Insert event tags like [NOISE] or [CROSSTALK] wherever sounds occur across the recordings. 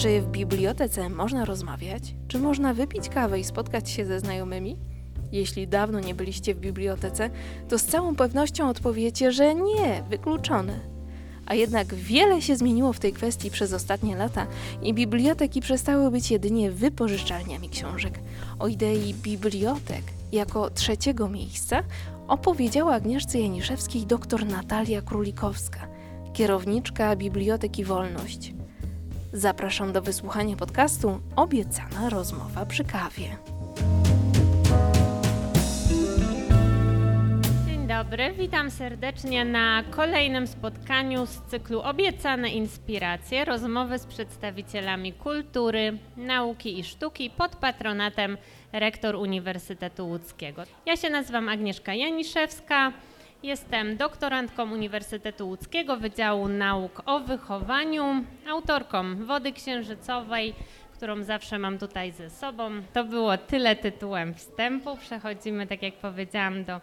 Czy w bibliotece można rozmawiać? Czy można wypić kawę i spotkać się ze znajomymi? Jeśli dawno nie byliście w bibliotece, to z całą pewnością odpowiecie, że nie, wykluczone. A jednak wiele się zmieniło w tej kwestii przez ostatnie lata i biblioteki przestały być jedynie wypożyczalniami książek. O idei bibliotek jako trzeciego miejsca opowiedziała Agnieszce Janiszewskiej dr Natalia Królikowska, kierowniczka Biblioteki Wolność. Zapraszam do wysłuchania podcastu Obiecana rozmowa przy kawie. Dzień dobry, witam serdecznie na kolejnym spotkaniu z cyklu Obiecane Inspiracje rozmowy z przedstawicielami kultury, nauki i sztuki pod patronatem rektor Uniwersytetu Łódzkiego. Ja się nazywam Agnieszka Janiszewska. Jestem doktorantką Uniwersytetu Łódzkiego Wydziału Nauk o Wychowaniu, autorką Wody Księżycowej, którą zawsze mam tutaj ze sobą. To było tyle tytułem wstępu. Przechodzimy, tak jak powiedziałam, do,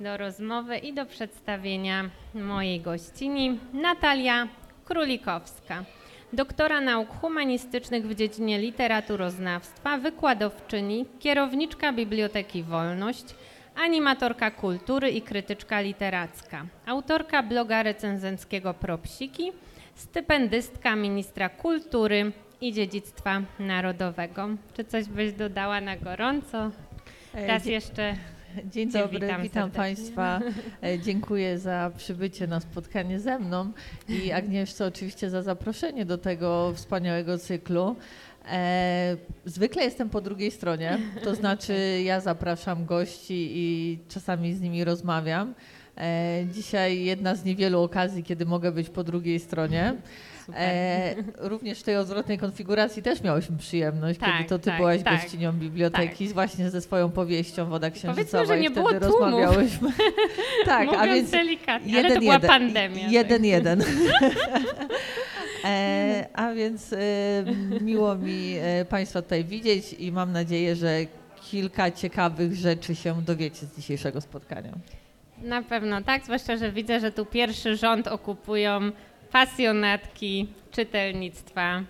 do rozmowy i do przedstawienia mojej gościni, Natalia Królikowska. Doktora nauk humanistycznych w dziedzinie literaturoznawstwa, wykładowczyni, kierowniczka Biblioteki Wolność – animatorka kultury i krytyczka literacka, autorka bloga recenzenckiego Propsiki, stypendystka ministra kultury i dziedzictwa narodowego. Czy coś byś dodała na gorąco? Raz jeszcze Dzień dobry, witam, witam Państwa. E, dziękuję za przybycie na spotkanie ze mną i Agnieszce oczywiście za zaproszenie do tego wspaniałego cyklu. E, zwykle jestem po drugiej stronie, to znaczy [LAUGHS] ja zapraszam gości i czasami z nimi rozmawiam. E, dzisiaj jedna z niewielu okazji, kiedy mogę być po drugiej stronie. E, również w tej odwrotnej konfiguracji też miałyśmy przyjemność, tak, kiedy to ty tak, byłaś tak, gościnią biblioteki tak. właśnie ze swoją powieścią Woda Księżycowa że nie i było wtedy rozmawiałyśmy. [LAUGHS] tak, Mówiąc a więc delikatnie, jeden, ale to była jeden, pandemia. Jeden, tak. jeden. [LAUGHS] E, a więc e, miło mi e, Państwa tutaj widzieć i mam nadzieję, że kilka ciekawych rzeczy się dowiecie z dzisiejszego spotkania. Na pewno tak, zwłaszcza, że widzę, że tu pierwszy rząd okupują pasjonatki czytelnictwa,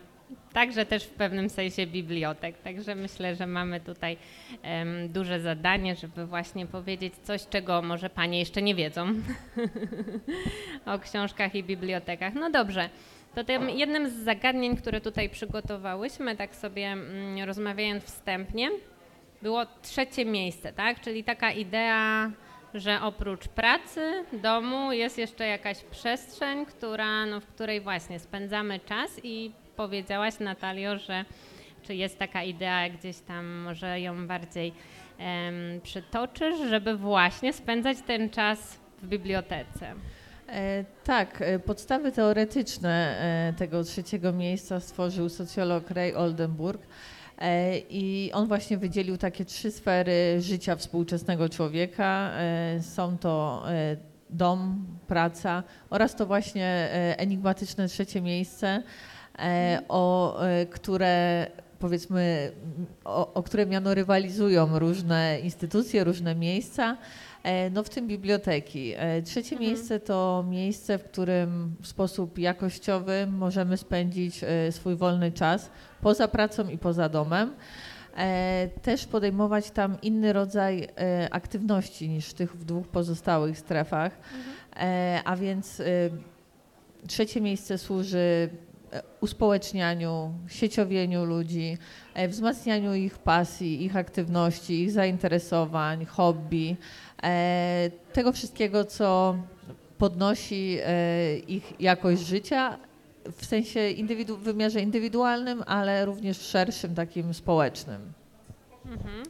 także też w pewnym sensie bibliotek. Także myślę, że mamy tutaj um, duże zadanie, żeby właśnie powiedzieć coś, czego może Panie jeszcze nie wiedzą [LAUGHS] o książkach i bibliotekach. No dobrze. To tym jednym z zagadnień, które tutaj przygotowałyśmy, tak sobie mm, rozmawiając wstępnie, było trzecie miejsce, tak? Czyli taka idea, że oprócz pracy, domu jest jeszcze jakaś przestrzeń, która, no, w której właśnie spędzamy czas i powiedziałaś Natalio, że czy jest taka idea gdzieś tam, może ją bardziej em, przytoczysz, żeby właśnie spędzać ten czas w bibliotece. E, tak, e, podstawy teoretyczne e, tego trzeciego miejsca stworzył socjolog Ray Oldenburg. I on właśnie wydzielił takie trzy sfery życia współczesnego człowieka. Są to dom, praca oraz to właśnie enigmatyczne trzecie miejsce, o które powiedzmy, o, o które miano rywalizują różne instytucje, różne miejsca. E, no w tym biblioteki. E, trzecie mhm. miejsce to miejsce, w którym w sposób jakościowy możemy spędzić e, swój wolny czas poza pracą i poza domem. Też podejmować tam inny rodzaj aktywności niż w tych dwóch pozostałych strefach. Mhm. A więc trzecie miejsce służy uspołecznianiu, sieciowieniu ludzi, wzmacnianiu ich pasji, ich aktywności, ich zainteresowań, hobby. E, tego wszystkiego, co podnosi e, ich jakość życia w sensie indywidu- w wymiarze indywidualnym, ale również szerszym takim społecznym. Mhm.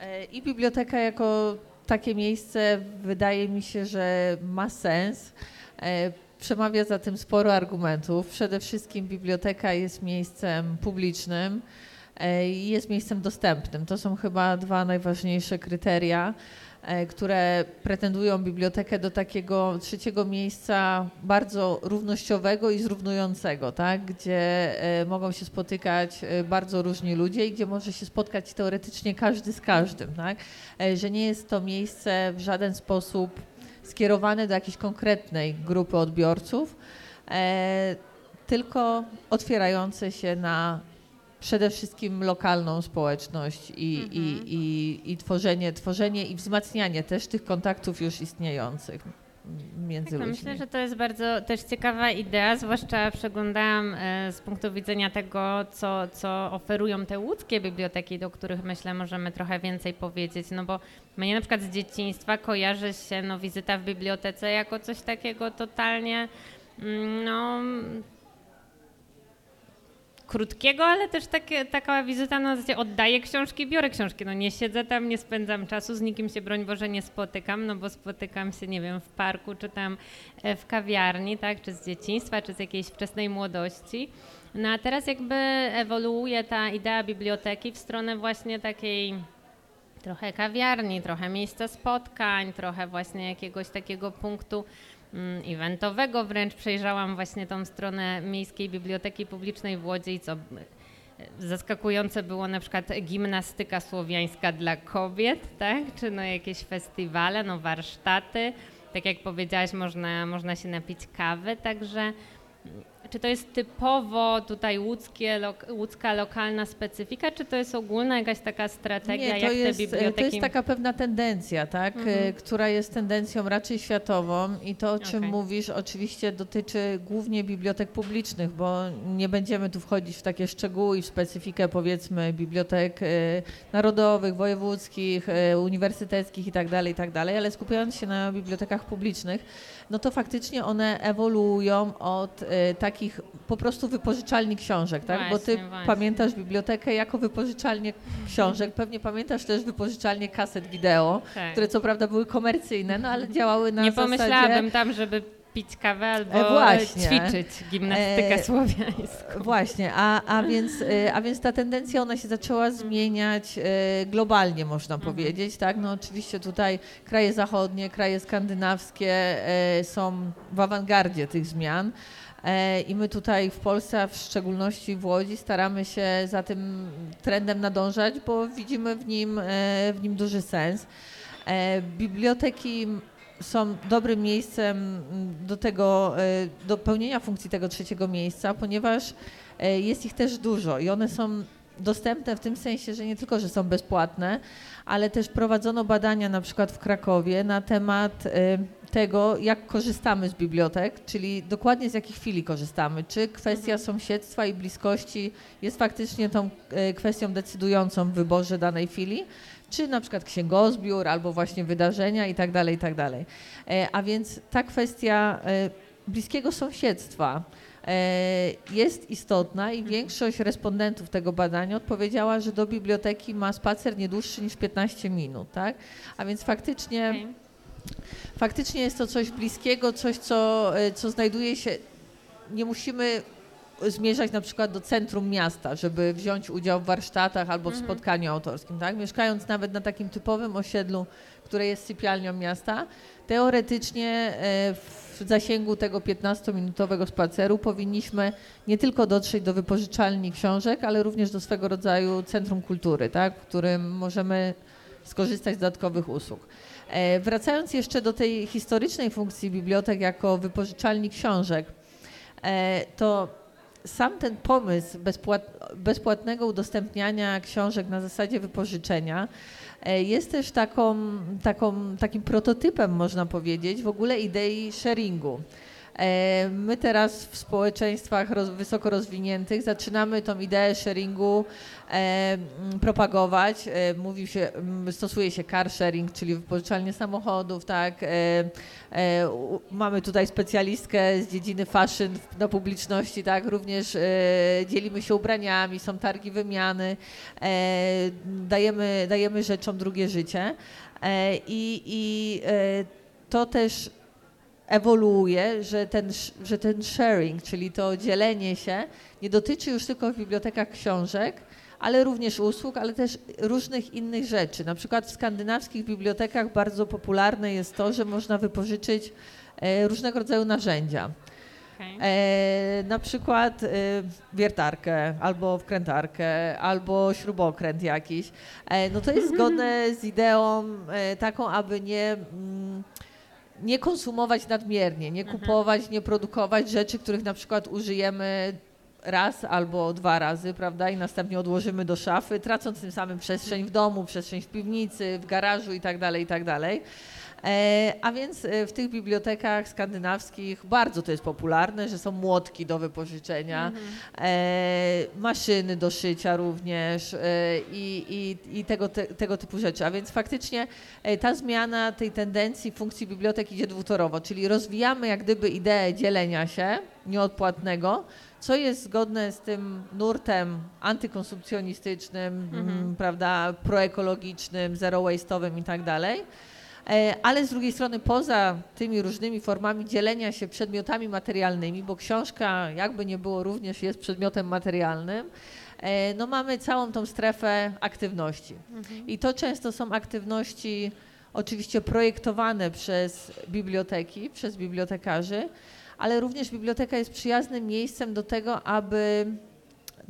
E, I biblioteka jako takie miejsce wydaje mi się, że ma sens. Przemawia za tym sporo argumentów. Przede wszystkim biblioteka jest miejscem publicznym, jest miejscem dostępnym. To są chyba dwa najważniejsze kryteria. E, które pretendują bibliotekę do takiego trzeciego miejsca bardzo równościowego i zrównującego, tak? gdzie e, mogą się spotykać e, bardzo różni ludzie i gdzie może się spotkać teoretycznie każdy z każdym. Tak? Że nie jest to miejsce w żaden sposób skierowane do jakiejś konkretnej grupy odbiorców tylko otwierające się na przede wszystkim lokalną społeczność i, Mhm. i, i, i tworzenie, tworzenie i wzmacnianie też tych kontaktów już istniejących między Tak, ludźmi. myślę, że to jest bardzo też ciekawa idea, zwłaszcza przeglądałam e, z punktu widzenia tego, co, co oferują te łódzkie biblioteki, do których myślę możemy trochę więcej powiedzieć, no bo mnie na przykład z dzieciństwa kojarzy się no, wizyta w bibliotece jako coś takiego totalnie mm, no, krótkiego, ale też takie, taka wizyta na zasadzie oddaję książki, biorę książki. No nie siedzę tam, nie spędzam czasu, z nikim się broń Boże nie spotykam, no bo spotykam się, nie wiem, w parku, czy tam e, w kawiarni, tak, czy z dzieciństwa, czy z jakiejś wczesnej młodości. No a teraz jakby ewoluuje ta idea biblioteki w stronę właśnie takiej trochę kawiarni, trochę miejsca spotkań, trochę właśnie jakiegoś takiego punktu eventowego wręcz. Przejrzałam właśnie tą stronę Miejskiej Biblioteki Publicznej w Łodzi i co e, zaskakujące było na przykład gimnastyka słowiańska dla kobiet, tak? Czy no jakieś festiwale, no warsztaty. Tak jak powiedziałaś, można, można się napić kawy, także mm, czy to jest typowo tutaj łódzkie, łódzka lokalna specyfika, czy to jest ogólna jakaś taka strategia, Nie, to jak jest, te biblioteki... to jest taka pewna tendencja, tak, Mhm. e, która jest tendencją raczej światową i to, o czym Okej. mówisz, oczywiście dotyczy głównie bibliotek publicznych, bo nie będziemy tu wchodzić w takie szczegóły i w specyfikę powiedzmy bibliotek e, narodowych, wojewódzkich, e, uniwersyteckich i tak dalej, i tak dalej, ale skupiając się na bibliotekach publicznych, no to faktycznie one ewoluują od e, takich po prostu wypożyczalni książek, tak? Bo ty Właśnie, właśnie. pamiętasz bibliotekę jako wypożyczalnię książek, pewnie pamiętasz też wypożyczalnię kaset wideo, Tak. które co prawda były komercyjne, no ale działały na Nie zasadzie... pomyślałabym tam, żeby pić kawę albo E, właśnie. ćwiczyć gimnastykę E, słowiańską. Właśnie, a, a, [LAUGHS] więc, e, a więc ta tendencja ona się zaczęła zmieniać e, globalnie, można Mhm. powiedzieć. Tak? No, oczywiście tutaj kraje zachodnie, kraje skandynawskie są w awangardzie tych zmian. E, I my tutaj w Polsce, a w szczególności w Łodzi, staramy się za tym trendem nadążać, bo widzimy w nim, e, w nim duży sens. E, Biblioteki są dobrym miejscem mm, do tego, do pełnienia funkcji tego trzeciego miejsca, ponieważ jest ich też dużo i one są dostępne w tym sensie, że nie tylko, że są bezpłatne, ale też prowadzono badania na przykład w Krakowie na temat tego, jak korzystamy z bibliotek, czyli dokładnie z jakich chwili korzystamy. Czy kwestia sąsiedztwa i bliskości jest faktycznie tą e, kwestią decydującą w wyborze danej chwili, czy na przykład księgozbiór, albo właśnie wydarzenia i tak dalej, i tak dalej. E, A więc ta kwestia e, bliskiego sąsiedztwa jest istotna i większość respondentów tego badania odpowiedziała, że do biblioteki ma spacer nie dłuższy niż 15 minut, tak? A więc faktycznie Okej. Faktycznie jest to coś bliskiego, coś, co, e, co znajduje się. Nie musimy zmierzać na przykład do centrum miasta, żeby wziąć udział w warsztatach albo w Mhm. spotkaniu autorskim. Tak? Mieszkając nawet na takim typowym osiedlu, które jest sypialnią miasta, teoretycznie e, w zasięgu tego 15-minutowego spaceru powinniśmy nie tylko dotrzeć do wypożyczalni książek, ale również do swego rodzaju centrum kultury, tak? w którym możemy skorzystać z dodatkowych usług. E, Wracając jeszcze do tej historycznej funkcji bibliotek jako wypożyczalni książek, e, to sam ten pomysł bezpłat, bezpłatnego udostępniania książek na zasadzie wypożyczenia e, jest też taką, taką, takim prototypem, można powiedzieć, w ogóle idei sharingu. E, My teraz w społeczeństwach roz, wysoko rozwiniętych zaczynamy tą ideę sharingu e, propagować. E, mówi się, stosuje się car sharing, czyli wypożyczalnie samochodów, tak. E, e, u, mamy tutaj specjalistkę z dziedziny fashion na publiczności, tak. Również e, dzielimy się ubraniami, są targi wymiany, dajemy, dajemy rzeczom drugie życie. I i to też ewoluuje, że ten, że ten sharing, czyli to dzielenie się, nie dotyczy już tylko w bibliotekach książek, ale również usług, ale też różnych innych rzeczy. Na przykład w skandynawskich bibliotekach bardzo popularne jest to, że można wypożyczyć e, różnego rodzaju narzędzia. E, na przykład e, wiertarkę, albo wkrętarkę, albo śrubokręt jakiś. E, no to jest [LAUGHS] zgodne z ideą e, taką, aby nie, mm, nie konsumować nadmiernie, nie kupować, nie produkować rzeczy, których na przykład użyjemy raz albo dwa razy, prawda, i następnie odłożymy do szafy, tracąc tym samym przestrzeń w domu, przestrzeń w piwnicy, w garażu i tak E, a więc e, w tych bibliotekach skandynawskich bardzo to jest popularne, że są młotki do wypożyczenia, e, maszyny do szycia również i, i, i tego, te, tego typu rzeczy. A więc faktycznie ta zmiana tej tendencji funkcji bibliotek idzie dwutorowo, czyli rozwijamy jak gdyby ideę dzielenia się nieodpłatnego, co jest zgodne z tym nurtem antykonsumpcjonistycznym, mm, prawda, proekologicznym, zero waste'owym i tak dalej. E, Ale z drugiej strony, poza tymi różnymi formami dzielenia się przedmiotami materialnymi, bo książka, jakby nie było, również jest przedmiotem materialnym, e, no mamy całą tą strefę aktywności. I to często są aktywności oczywiście projektowane przez biblioteki, przez bibliotekarzy, ale również biblioteka jest przyjaznym miejscem do tego, aby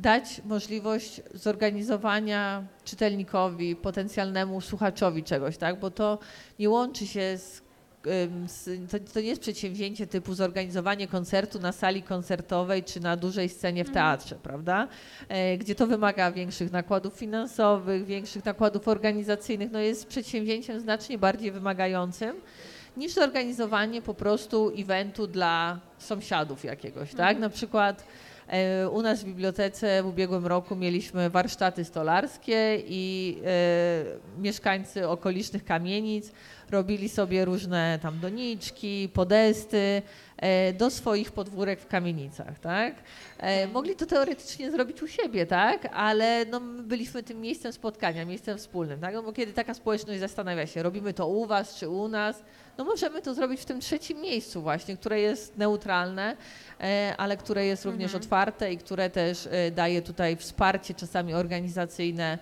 dać możliwość zorganizowania czytelnikowi, potencjalnemu słuchaczowi czegoś, tak? Bo to nie łączy się z, to, to nie jest przedsięwzięcie typu zorganizowanie koncertu na sali koncertowej czy na dużej scenie w teatrze, prawda? E, gdzie to wymaga większych nakładów finansowych, większych nakładów organizacyjnych, no jest przedsięwzięciem znacznie bardziej wymagającym niż zorganizowanie po prostu eventu dla sąsiadów jakiegoś, tak? Na przykład u nas w bibliotece w ubiegłym roku mieliśmy warsztaty stolarskie i e, mieszkańcy okolicznych kamienic robili sobie różne tam doniczki, podesty e, do swoich podwórek w kamienicach, tak? E, mogli to teoretycznie zrobić u siebie, tak? Ale no, my byliśmy tym miejscem spotkania, miejscem wspólnym, tak? No, bo kiedy taka społeczność zastanawia się, robimy to u was czy u nas, no możemy to zrobić w tym trzecim miejscu właśnie, które jest neutralne, e, ale które jest również otwarte i które też e, daje tutaj wsparcie czasami organizacyjne,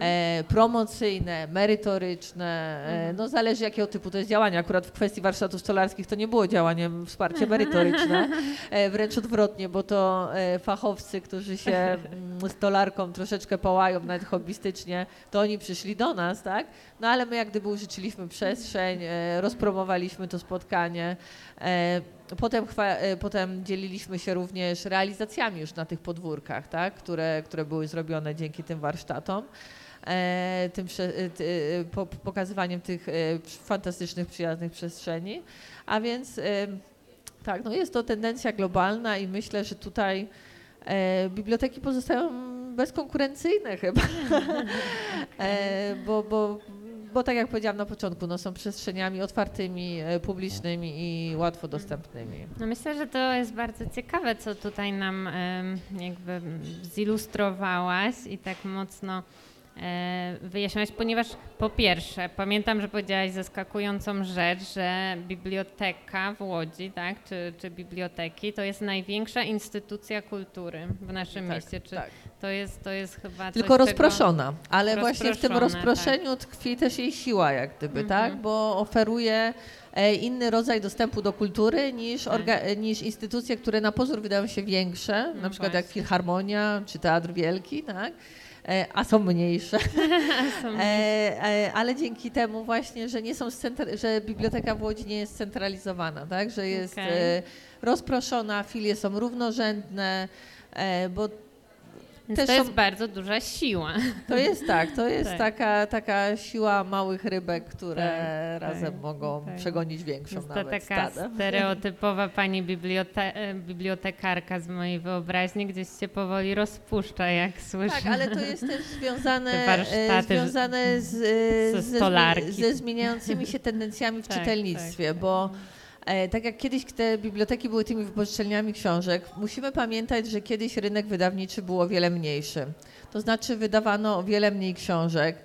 e, promocyjne, merytoryczne, e, no zależy jakiego typu to jest działanie. Akurat w kwestii warsztatów stolarskich to nie było działaniem wsparcie [LAUGHS] merytoryczne, e, wręcz odwrotnie, bo to e, fachowcy, którzy się mm, stolarką troszeczkę połają, nawet hobbystycznie, to oni przyszli do nas, tak? No ale my jak gdyby użyczyliśmy przestrzeń, e, rozpromowaliśmy to spotkanie. Potem, potem dzieliliśmy się również realizacjami już na tych podwórkach, tak? które, które były zrobione dzięki tym warsztatom. Tym pokazywaniem tych fantastycznych, przyjaznych przestrzeni. A więc tak, no jest to tendencja globalna i myślę, że tutaj e, biblioteki pozostają bezkonkurencyjne chyba, [LAUGHS] e, bo, bo, bo tak jak powiedziałam na początku, no są przestrzeniami otwartymi, e, publicznymi i łatwo dostępnymi. No myślę, że to jest bardzo ciekawe, co tutaj nam em, jakby zilustrowałaś i tak mocno e, wyjaśniłaś, ponieważ po pierwsze, pamiętam, że powiedziałaś zaskakującą rzecz, że biblioteka w Łodzi, tak, czy, czy biblioteki, to jest największa instytucja kultury w naszym mieście. Czy tak. to, jest, to jest chyba Tylko coś, rozproszona, ale właśnie w tym rozproszeniu tkwi też jej siła, jak gdyby, Mhm. tak? Bo oferuje e, inny rodzaj dostępu do kultury niż, Tak. orga, e, niż instytucje, które na pozór wydają się większe, na No przykład jak właśnie. Filharmonia czy Teatr Wielki, tak? E, a są mniejsze. [LAUGHS] Są- E, e, ale dzięki temu właśnie, że nie są że biblioteka w Łodzi nie jest scentralizowana, tak? Że jest e, rozproszona, filie są równorzędne, bo Więc też to jest są- bardzo duża siła. to jest tak, to jest [LAUGHS] Tak. taka, taka siła małych rybek, które Tak, razem tak, mogą tak. przegonić większą Jest to nawet taka stadę. stereotypowa pani bibliote- bibliotekarka z mojej wyobraźni, gdzieś się powoli rozpuszcza, jak słyszę. Tak, ale to jest też [LAUGHS] związane, e, warsztaty związane z, ze e, ze, ze zmieniającymi się [LAUGHS] tendencjami w Tak, czytelnictwie, tak, bo tak jak kiedyś te biblioteki były tymi wypożyczalniami książek, musimy pamiętać, że kiedyś rynek wydawniczy był o wiele mniejszy. To znaczy wydawano o wiele mniej książek.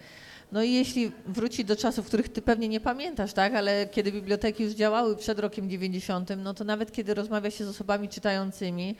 No i jeśli wrócić do czasów, których ty pewnie nie pamiętasz, tak, ale kiedy biblioteki już działały przed rokiem 90, no to nawet kiedy rozmawia się z osobami czytającymi,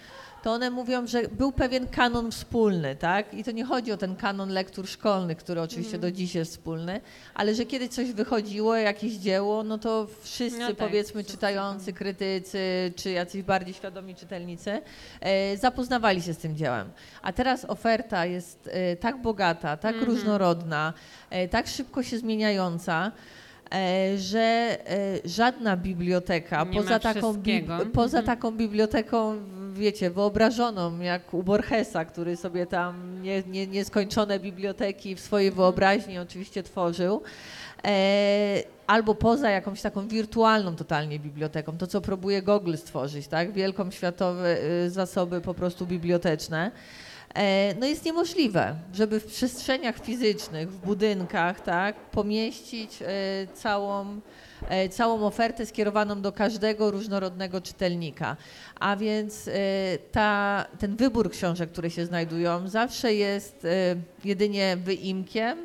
to one mówią, że był pewien kanon wspólny, tak? I to nie chodzi o ten kanon lektur szkolnych, który oczywiście Mhm. do dziś jest wspólny, ale że kiedy coś wychodziło, jakieś dzieło, no to wszyscy, No tak, powiedzmy, wszyscy czytający, krytycy, czy jacyś bardziej świadomi czytelnicy, e, zapoznawali się z tym dziełem. A teraz oferta jest e, tak bogata, tak Mhm. różnorodna, e, tak szybko się zmieniająca, e, że e, żadna biblioteka Nie poza taką, wszystkiego. poza Mhm. taką biblioteką, wiecie, wyobrażoną, jak u Borgesa, który sobie tam nie, nie, nieskończone biblioteki w swojej wyobraźni oczywiście tworzył, e, albo poza jakąś taką wirtualną totalnie biblioteką, to co próbuje Google stworzyć, tak? Wielką światowe y, zasoby po prostu biblioteczne. E, No jest niemożliwe, żeby w przestrzeniach fizycznych, w budynkach, tak, pomieścić e, całą, e, całą ofertę skierowaną do każdego różnorodnego czytelnika. A więc ta, ten wybór książek, które się znajdują, zawsze jest jedynie wyimkiem,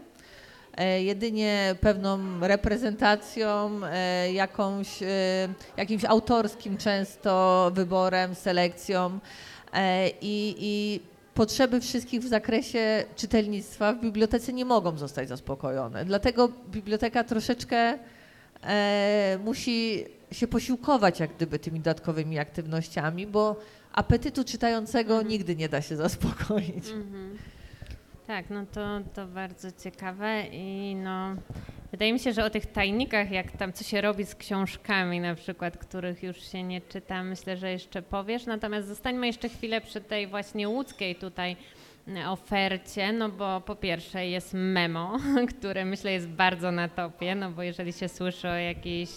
jedynie pewną reprezentacją, jakąś, jakimś autorskim często wyborem, selekcją i, i potrzeby wszystkich w zakresie czytelnictwa w bibliotece nie mogą zostać zaspokojone. Dlatego biblioteka troszeczkę e, musi się posiłkować jak gdyby tymi dodatkowymi aktywnościami, bo apetytu czytającego nigdy nie da się zaspokoić. Mhm. Tak, no to, to bardzo ciekawe i no wydaje mi się, że o tych tajnikach, jak tam co się robi z książkami na przykład, których już się nie czyta, myślę, że jeszcze powiesz. Natomiast zostańmy jeszcze chwilę przy tej właśnie łódzkiej tutaj mm, ofercie, no bo po pierwsze jest memo, [LAUGHS] które myślę jest bardzo na topie, no bo jeżeli się słyszy o jakiejś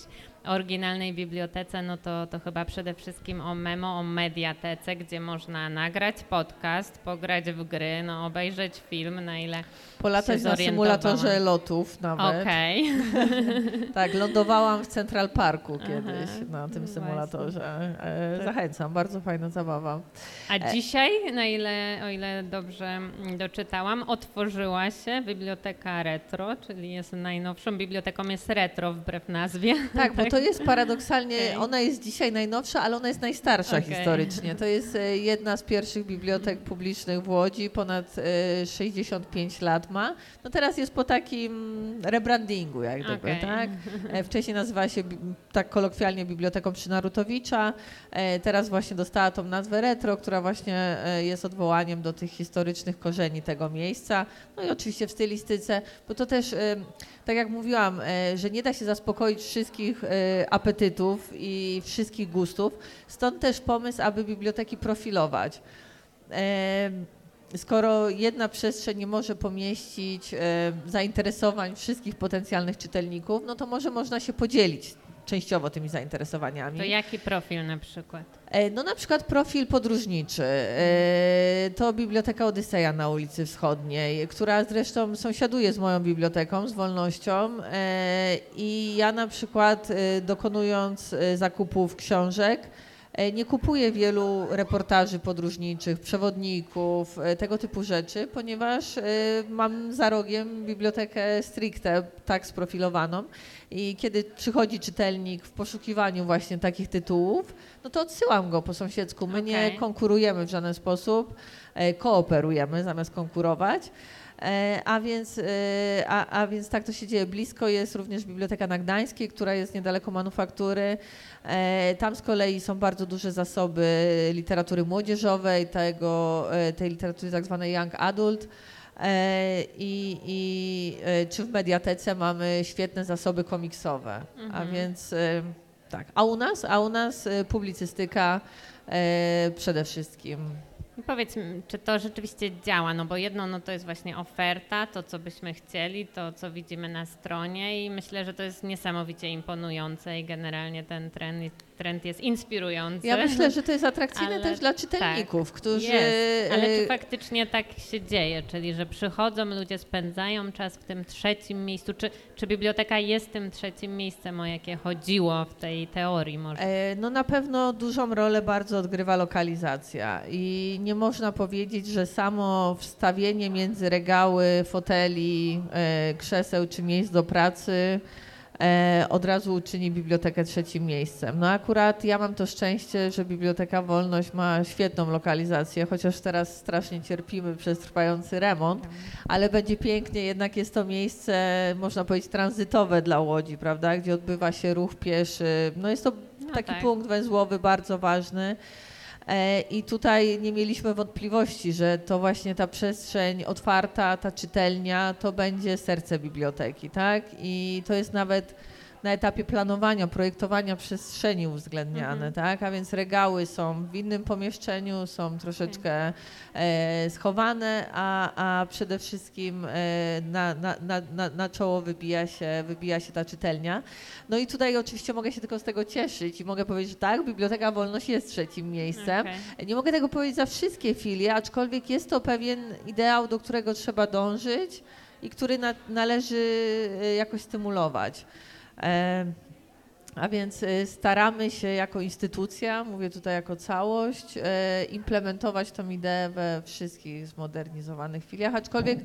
oryginalnej bibliotece, no to, to chyba przede wszystkim o memo, o mediatece, gdzie można nagrać podcast, pograć w gry, no obejrzeć film, na ile Polatać na symulatorze lotów nawet. Okej. [LAUGHS] Tak, lądowałam w Central Parku kiedyś Aha, na tym symulatorze. E, Tak. Zachęcam, bardzo fajna zabawa. A dzisiaj, na ile, o ile dobrze doczytałam, otworzyła się biblioteka Retro, czyli jest najnowszą biblioteką, jest retro wbrew nazwie. Tak, bo [LAUGHS] to jest paradoksalnie, Okej. ona jest dzisiaj najnowsza, ale ona jest najstarsza Okej. historycznie. To jest e, jedna z pierwszych [LAUGHS] bibliotek publicznych w Łodzi, ponad e, 65 lat ma. No teraz jest po takim rebrandingu, jak gdyby, Okej. tak? E, [LAUGHS] Wcześniej nazywała się tak kolokwialnie Biblioteką przy Narutowicza. E, Teraz właśnie dostała tą nazwę Retro, która właśnie e, jest odwołaniem do tych historycznych korzeni tego miejsca. No i oczywiście w stylistyce, bo to też, e, tak jak mówiłam, e, że nie da się zaspokoić wszystkich e, apetytów i wszystkich gustów. Stąd też pomysł, aby biblioteki profilować. E, Skoro jedna przestrzeń nie może pomieścić zainteresowań wszystkich potencjalnych czytelników, no to może można się podzielić częściowo tymi zainteresowaniami. To jaki profil na przykład? E, No na przykład profil podróżniczy. E, To Biblioteka Odyseja na ulicy Wschodniej, która zresztą sąsiaduje z moją biblioteką, z Wolnością. E, I ja na przykład dokonując zakupów książek, nie kupuję wielu reportaży podróżniczych, przewodników, e, tego typu rzeczy, ponieważ e, mam za rogiem bibliotekę stricte tak sprofilowaną i kiedy przychodzi czytelnik w poszukiwaniu właśnie takich tytułów, no to odsyłam go po sąsiedzku. My nie Okej. konkurujemy w żaden sposób, e, kooperujemy zamiast konkurować. E, A więc, e, a, a więc tak to się dzieje. Blisko jest również Biblioteka na Gdańskiej, która jest niedaleko manufaktury. E, Tam z kolei są bardzo duże zasoby literatury młodzieżowej, tego, tej literatury tak zwanej young adult. I, i czy w mediatece mamy świetne zasoby komiksowe. A Mhm. więc e, tak. A u nas? A u nas publicystyka przede wszystkim. Powiedz, czy to rzeczywiście działa, no bo jedno no to jest właśnie oferta, to co byśmy chcieli, to co widzimy na stronie i myślę, że to jest niesamowicie imponujące i generalnie ten trend, trend jest inspirujący. Ja myślę, że to jest atrakcyjne Ale też dla czytelników, którzy. Jest, ale czy e, faktycznie tak się dzieje, czyli że przychodzą ludzie, spędzają czas w tym trzecim miejscu, czy, czy biblioteka jest tym trzecim miejscem, o jakie chodziło w tej teorii może? E, No na pewno dużą rolę bardzo odgrywa lokalizacja i nie można powiedzieć, że samo wstawienie między regały, foteli, e, krzeseł czy miejsc do pracy e, od razu uczyni bibliotekę trzecim miejscem. No akurat ja mam to szczęście, że Biblioteka Wolność ma świetną lokalizację, chociaż teraz strasznie cierpimy przez trwający remont, ale będzie pięknie, jednak jest to miejsce, można powiedzieć, tranzytowe dla Łodzi, prawda, gdzie odbywa się ruch pieszy. No jest to No taki tak. punkt węzłowy bardzo ważny. E, I tutaj nie mieliśmy wątpliwości, że to właśnie ta przestrzeń otwarta, ta czytelnia, to będzie serce biblioteki, tak? I to jest nawet na etapie planowania, projektowania przestrzeni uwzględniane, Mhm. tak? A więc regały są w innym pomieszczeniu, są troszeczkę e, schowane, a, a przede wszystkim e, na, na, na, na, czoło wybija się, wybija się ta czytelnia. No i tutaj oczywiście mogę się tylko z tego cieszyć i mogę powiedzieć, że tak, Biblioteka Wolność jest trzecim miejscem. Okej. Nie mogę tego powiedzieć za wszystkie filie, aczkolwiek jest to pewien ideał, do którego trzeba dążyć i który na, należy e, jakoś stymulować. E, a więc e, staramy się jako instytucja, mówię tutaj jako całość, e, implementować tą ideę we wszystkich zmodernizowanych filiach, aczkolwiek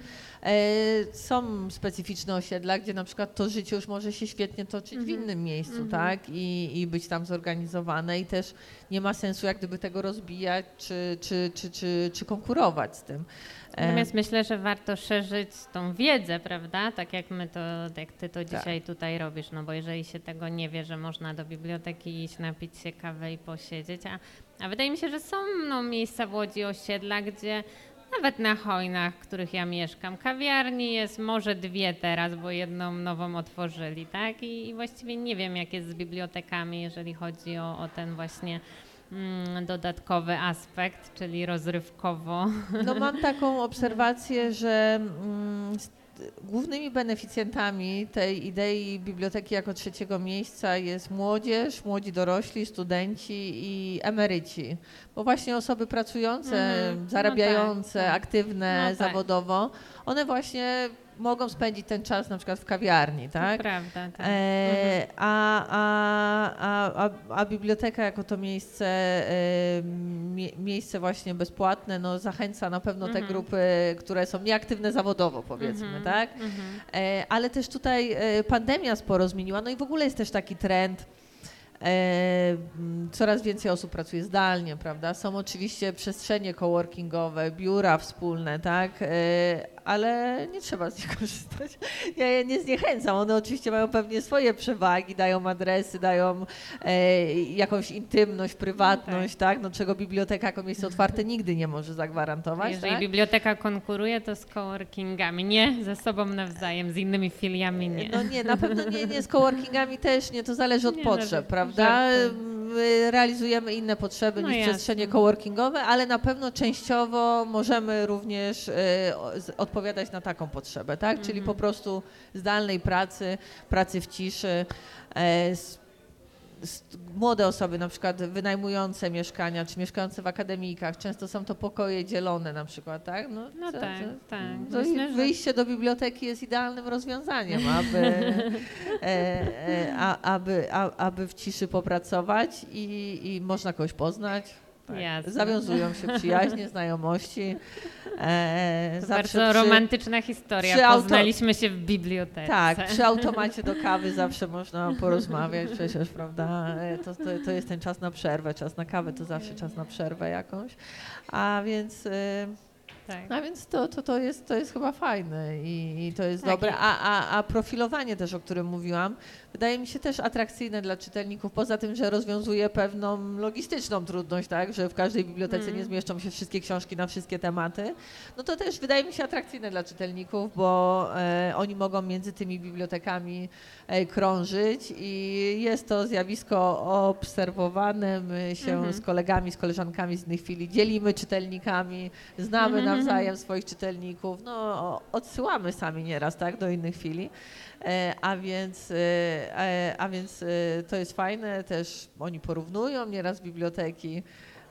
są specyficzne osiedla, gdzie na przykład to życie już może się świetnie toczyć w Mhm. innym miejscu, Mhm. tak? I, I być tam zorganizowane i też nie ma sensu jak gdyby tego rozbijać czy, czy, czy, czy, czy konkurować z tym. E, Natomiast myślę, że warto szerzyć tą wiedzę, prawda? Tak jak my to, jak ty to Tak. dzisiaj tutaj robisz, no bo jeżeli się tego nie wie, że można do biblioteki iść, napić się kawę i posiedzieć, a, a wydaje mi się, że są no, miejsca w Łodzi, osiedla, gdzie nawet na hojnach, w których ja mieszkam, kawiarni jest może dwie teraz, bo jedną nową otworzyli, tak? I, i właściwie nie wiem, jak jest z bibliotekami, jeżeli chodzi o, o ten właśnie dodatkowy aspekt, czyli rozrywkowo. [LAUGHS] No mam taką obserwację, że mm, głównymi beneficjentami tej idei biblioteki jako trzeciego miejsca jest młodzież, młodzi dorośli, studenci i emeryci. Bo właśnie osoby pracujące, Mhm. No zarabiające, tak, tak. aktywne No tak. zawodowo, one właśnie mogą spędzić ten czas na przykład w kawiarni, tak? To prawda, tak. E, a, a, a, a, a biblioteka jako to miejsce, e, mie, miejsce właśnie bezpłatne, no zachęca na pewno te Mhm. grupy, które są nieaktywne zawodowo powiedzmy, Mhm, tak? mhm. E, ale też tutaj e, pandemia sporo zmieniła, no i w ogóle jest też taki trend, E, coraz więcej osób pracuje zdalnie, prawda? Są oczywiście przestrzenie coworkingowe, biura wspólne, tak? E, ale nie trzeba z nich [LAUGHS] korzystać. Ja je nie zniechęcam. One oczywiście mają pewnie swoje przewagi, dają adresy, dają e, jakąś intymność, prywatność, tak? No czego biblioteka jako miejsce otwarte nigdy nie może zagwarantować, Jeżeli tak? biblioteka konkuruje, to z coworkingami, nie ze sobą nawzajem, z innymi filiami nie. No nie, na pewno nie, nie z coworkingami też nie, to zależy od Nie, potrzeb, prawda? My realizujemy inne potrzeby No niż jasne. przestrzenie coworkingowe, ale na pewno częściowo możemy również e, o- z- odpowiadać na taką potrzebę, tak? Czyli Mhm. po prostu zdalnej pracy, pracy w ciszy. E, Młode osoby, na przykład wynajmujące mieszkania, czy mieszkające w akademikach, często są to pokoje dzielone na przykład, tak? No co- tak, co- tak. no i Myślę, że- wyjście do biblioteki jest idealnym rozwiązaniem, aby, [LAUGHS] e, e, a, aby, a, aby w ciszy popracować i, i można kogoś poznać. Jasne. Zawiązują się przyjaźnie, znajomości. E, bardzo przy- romantyczna historia. przy auto- Poznaliśmy się w bibliotece. Tak, przy automacie do kawy zawsze można porozmawiać przecież, prawda? E, To, to, to jest ten czas na przerwę, czas na kawę to zawsze czas na przerwę jakąś. A więc... e, tak. A więc to, to, to, jest, to jest chyba fajne i, i to jest Tak, dobre. A, a, a profilowanie też, o którym mówiłam, wydaje mi się też atrakcyjne dla czytelników, poza tym, że rozwiązuje pewną logistyczną trudność, tak, że w każdej bibliotece Mm. nie zmieszczą się wszystkie książki na wszystkie tematy, no to też wydaje mi się atrakcyjne dla czytelników, bo e, oni mogą między tymi bibliotekami e, krążyć i jest to zjawisko obserwowane. My się Mhm. z kolegami, z koleżankami z innych chwili dzielimy czytelnikami, znamy Mhm. nawzajem swoich czytelników, no odsyłamy sami nieraz, tak, do innych chwili. E, a więc, e, a więc e, to jest fajne, też oni porównują nieraz biblioteki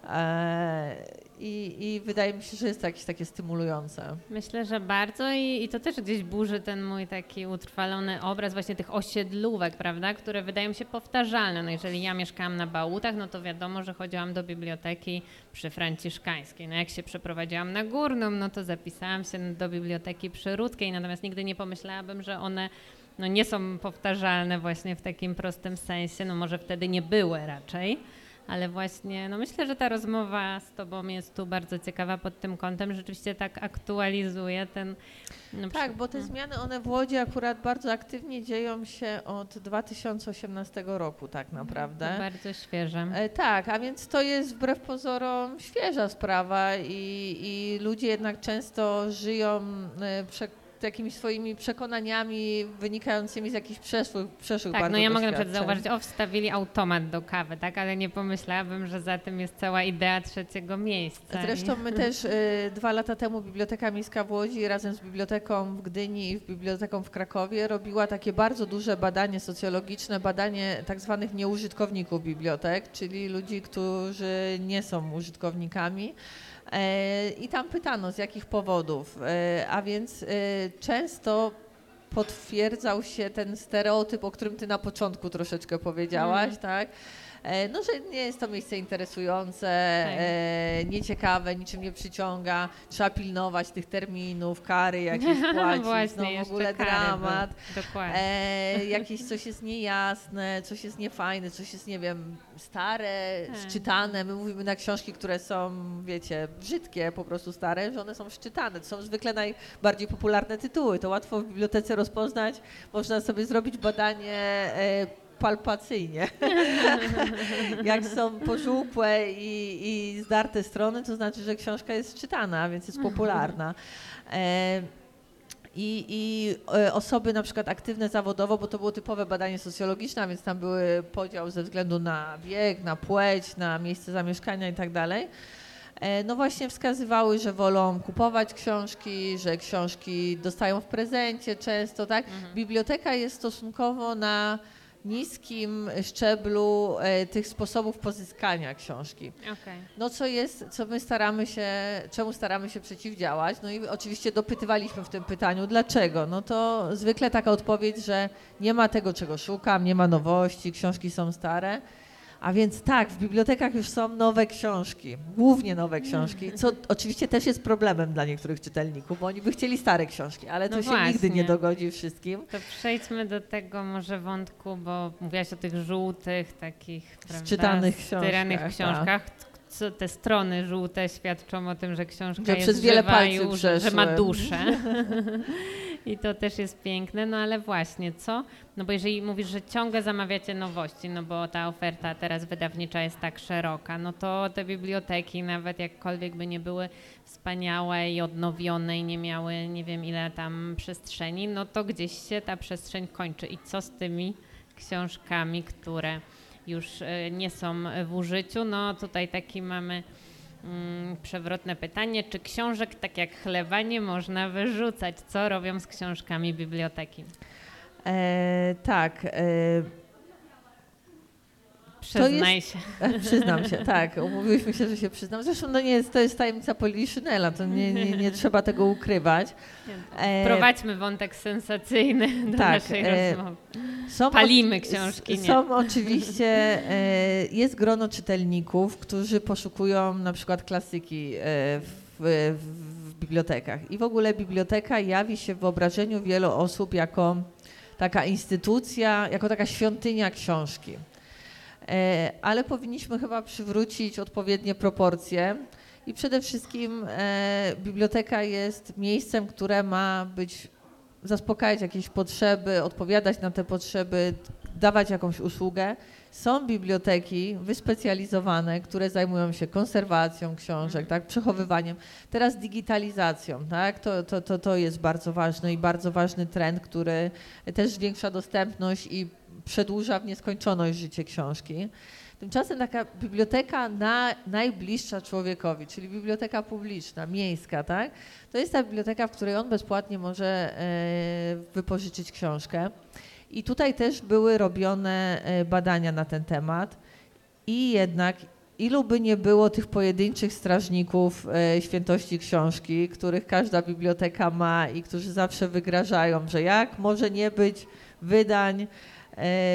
e, i, i wydaje mi się, że jest to jakieś takie stymulujące. Myślę, że bardzo i, i to też gdzieś burzy ten mój taki utrwalony obraz właśnie tych osiedlówek, prawda, które wydają się powtarzalne. No jeżeli ja mieszkałam na Bałutach, no to wiadomo, że chodziłam do biblioteki przy Franciszkańskiej. No jak się przeprowadziłam na Górną, no to zapisałam się do biblioteki przy Rudkiej, natomiast nigdy nie pomyślałabym, że one no nie są powtarzalne właśnie w takim prostym sensie, no może wtedy nie były raczej. Ale właśnie, no myślę, że ta rozmowa z Tobą jest tu bardzo ciekawa pod tym kątem. Rzeczywiście tak aktualizuje ten. No, Tak, przy- bo te zmiany one w Łodzi akurat bardzo aktywnie dzieją się od 2018 roku tak naprawdę. To bardzo świeże. E, tak, a więc to jest wbrew pozorom świeża sprawa i, i ludzie jednak często żyją e, prze, jakimiś swoimi przekonaniami wynikającymi z jakichś przeszłych, przeszłych Tak, no ja mogę na przykład zauważyć, o, wstawili automat do kawy, tak, ale nie pomyślałabym, że za tym jest cała idea trzeciego miejsca. Zresztą my też y, dwa lata temu Biblioteka Miejska w Łodzi razem z Biblioteką w Gdyni i Biblioteką w Krakowie robiła takie bardzo duże badanie socjologiczne, badanie tak zwanych nieużytkowników bibliotek, czyli ludzi, którzy nie są użytkownikami. E, I tam pytano z jakich powodów, E, a więc e, często potwierdzał się ten stereotyp, o którym ty na początku troszeczkę powiedziałaś, tak? E, No, że nie jest to miejsce interesujące, e, nieciekawe, niczym nie przyciąga, trzeba pilnować tych terminów, kary jakieś [LAUGHS] płacić, Właśnie, no w ogóle dramat. Dokładnie. E, [LAUGHS] jakieś coś jest niejasne, coś jest niefajne, coś jest, nie wiem, stare, Tak. szczytane. My mówimy na książki, które są, wiecie, brzydkie, po prostu stare, że one są szczytane. To są zwykle najbardziej popularne tytuły. To łatwo w bibliotece rozpoznać. Można sobie zrobić badanie e, palpacyjnie. [LAUGHS] Jak są pożółkłe i, i zdarte strony, to znaczy, że książka jest czytana, więc jest popularna. E, i, I e, osoby na przykład aktywne zawodowo, bo to było typowe badanie socjologiczne, więc tam były podział ze względu na wiek, na płeć, na miejsce zamieszkania i tak dalej. E, No właśnie wskazywały, że wolą kupować książki, że książki dostają w prezencie często, tak? Biblioteka jest stosunkowo na niskim szczeblu e, tych sposobów pozyskania książki. Okej. No co jest, co my staramy się, czemu staramy się przeciwdziałać? No i oczywiście dopytywaliśmy w tym pytaniu, dlaczego? No to zwykle taka odpowiedź, że nie ma tego, czego szukam, nie ma nowości, książki są stare. A więc tak, w bibliotekach już są nowe książki, głównie nowe książki, co oczywiście też jest problemem dla niektórych czytelników, bo oni by chcieli stare książki, ale to No się nigdy właśnie. nie dogodzi wszystkim. To przejdźmy do tego może wątku, bo mówiłaś o tych żółtych, takich, prawda, Czytanych książkach, książkach. Co te strony żółte świadczą o tym, że książka Że jest przez wiele żywa palców już, że ma duszę. [LAUGHS] I to też jest piękne, no ale właśnie, co? No bo jeżeli mówisz, że ciągle zamawiacie nowości, no bo ta oferta teraz wydawnicza jest tak szeroka, no to te biblioteki, nawet jakkolwiek by nie były wspaniałe i odnowione i nie miały nie wiem ile tam przestrzeni, no to gdzieś się ta przestrzeń kończy. I co z tymi książkami, które już e, nie są w użyciu? No tutaj taki mamy przewrotne pytanie, czy książek tak jak chlewa nie można wyrzucać? Co robią z książkami biblioteki? E, tak, e, Przyznaj się. Przyznam się, tak. Umówiłyśmy się, że się przyznam. Zresztą no nie jest, to jest tajemnica Poliszynela, to nie, nie, nie trzeba tego ukrywać. E, Prowadźmy wątek sensacyjny do tak, naszej e, rozmowy. są Palimy książki, nie? Są oczywiście, e, jest grono czytelników, którzy poszukują na przykład klasyki e, w, w, w bibliotekach. I w ogóle biblioteka jawi się w wyobrażeniu wielu osób jako taka instytucja, jako taka świątynia książki. E, ale powinniśmy chyba przywrócić odpowiednie proporcje. I przede wszystkim e, biblioteka jest miejscem, które ma być, zaspokajać jakieś potrzeby, odpowiadać na te potrzeby, dawać jakąś usługę. Są biblioteki wyspecjalizowane, które zajmują się konserwacją książek, tak, przechowywaniem, teraz digitalizacją. Tak, to, to, to, to jest bardzo ważny i bardzo ważny trend, który też zwiększa dostępność i przedłuża w nieskończoność życie książki. Tymczasem taka biblioteka na, najbliższa człowiekowi, czyli biblioteka publiczna, miejska, tak? To jest ta biblioteka, w której on bezpłatnie może e, wypożyczyć książkę. I tutaj też były robione e, badania na ten temat. I jednak ilu by nie było tych pojedynczych strażników e, świętości książki, których każda biblioteka ma i którzy zawsze wygrażają, że jak może nie być wydań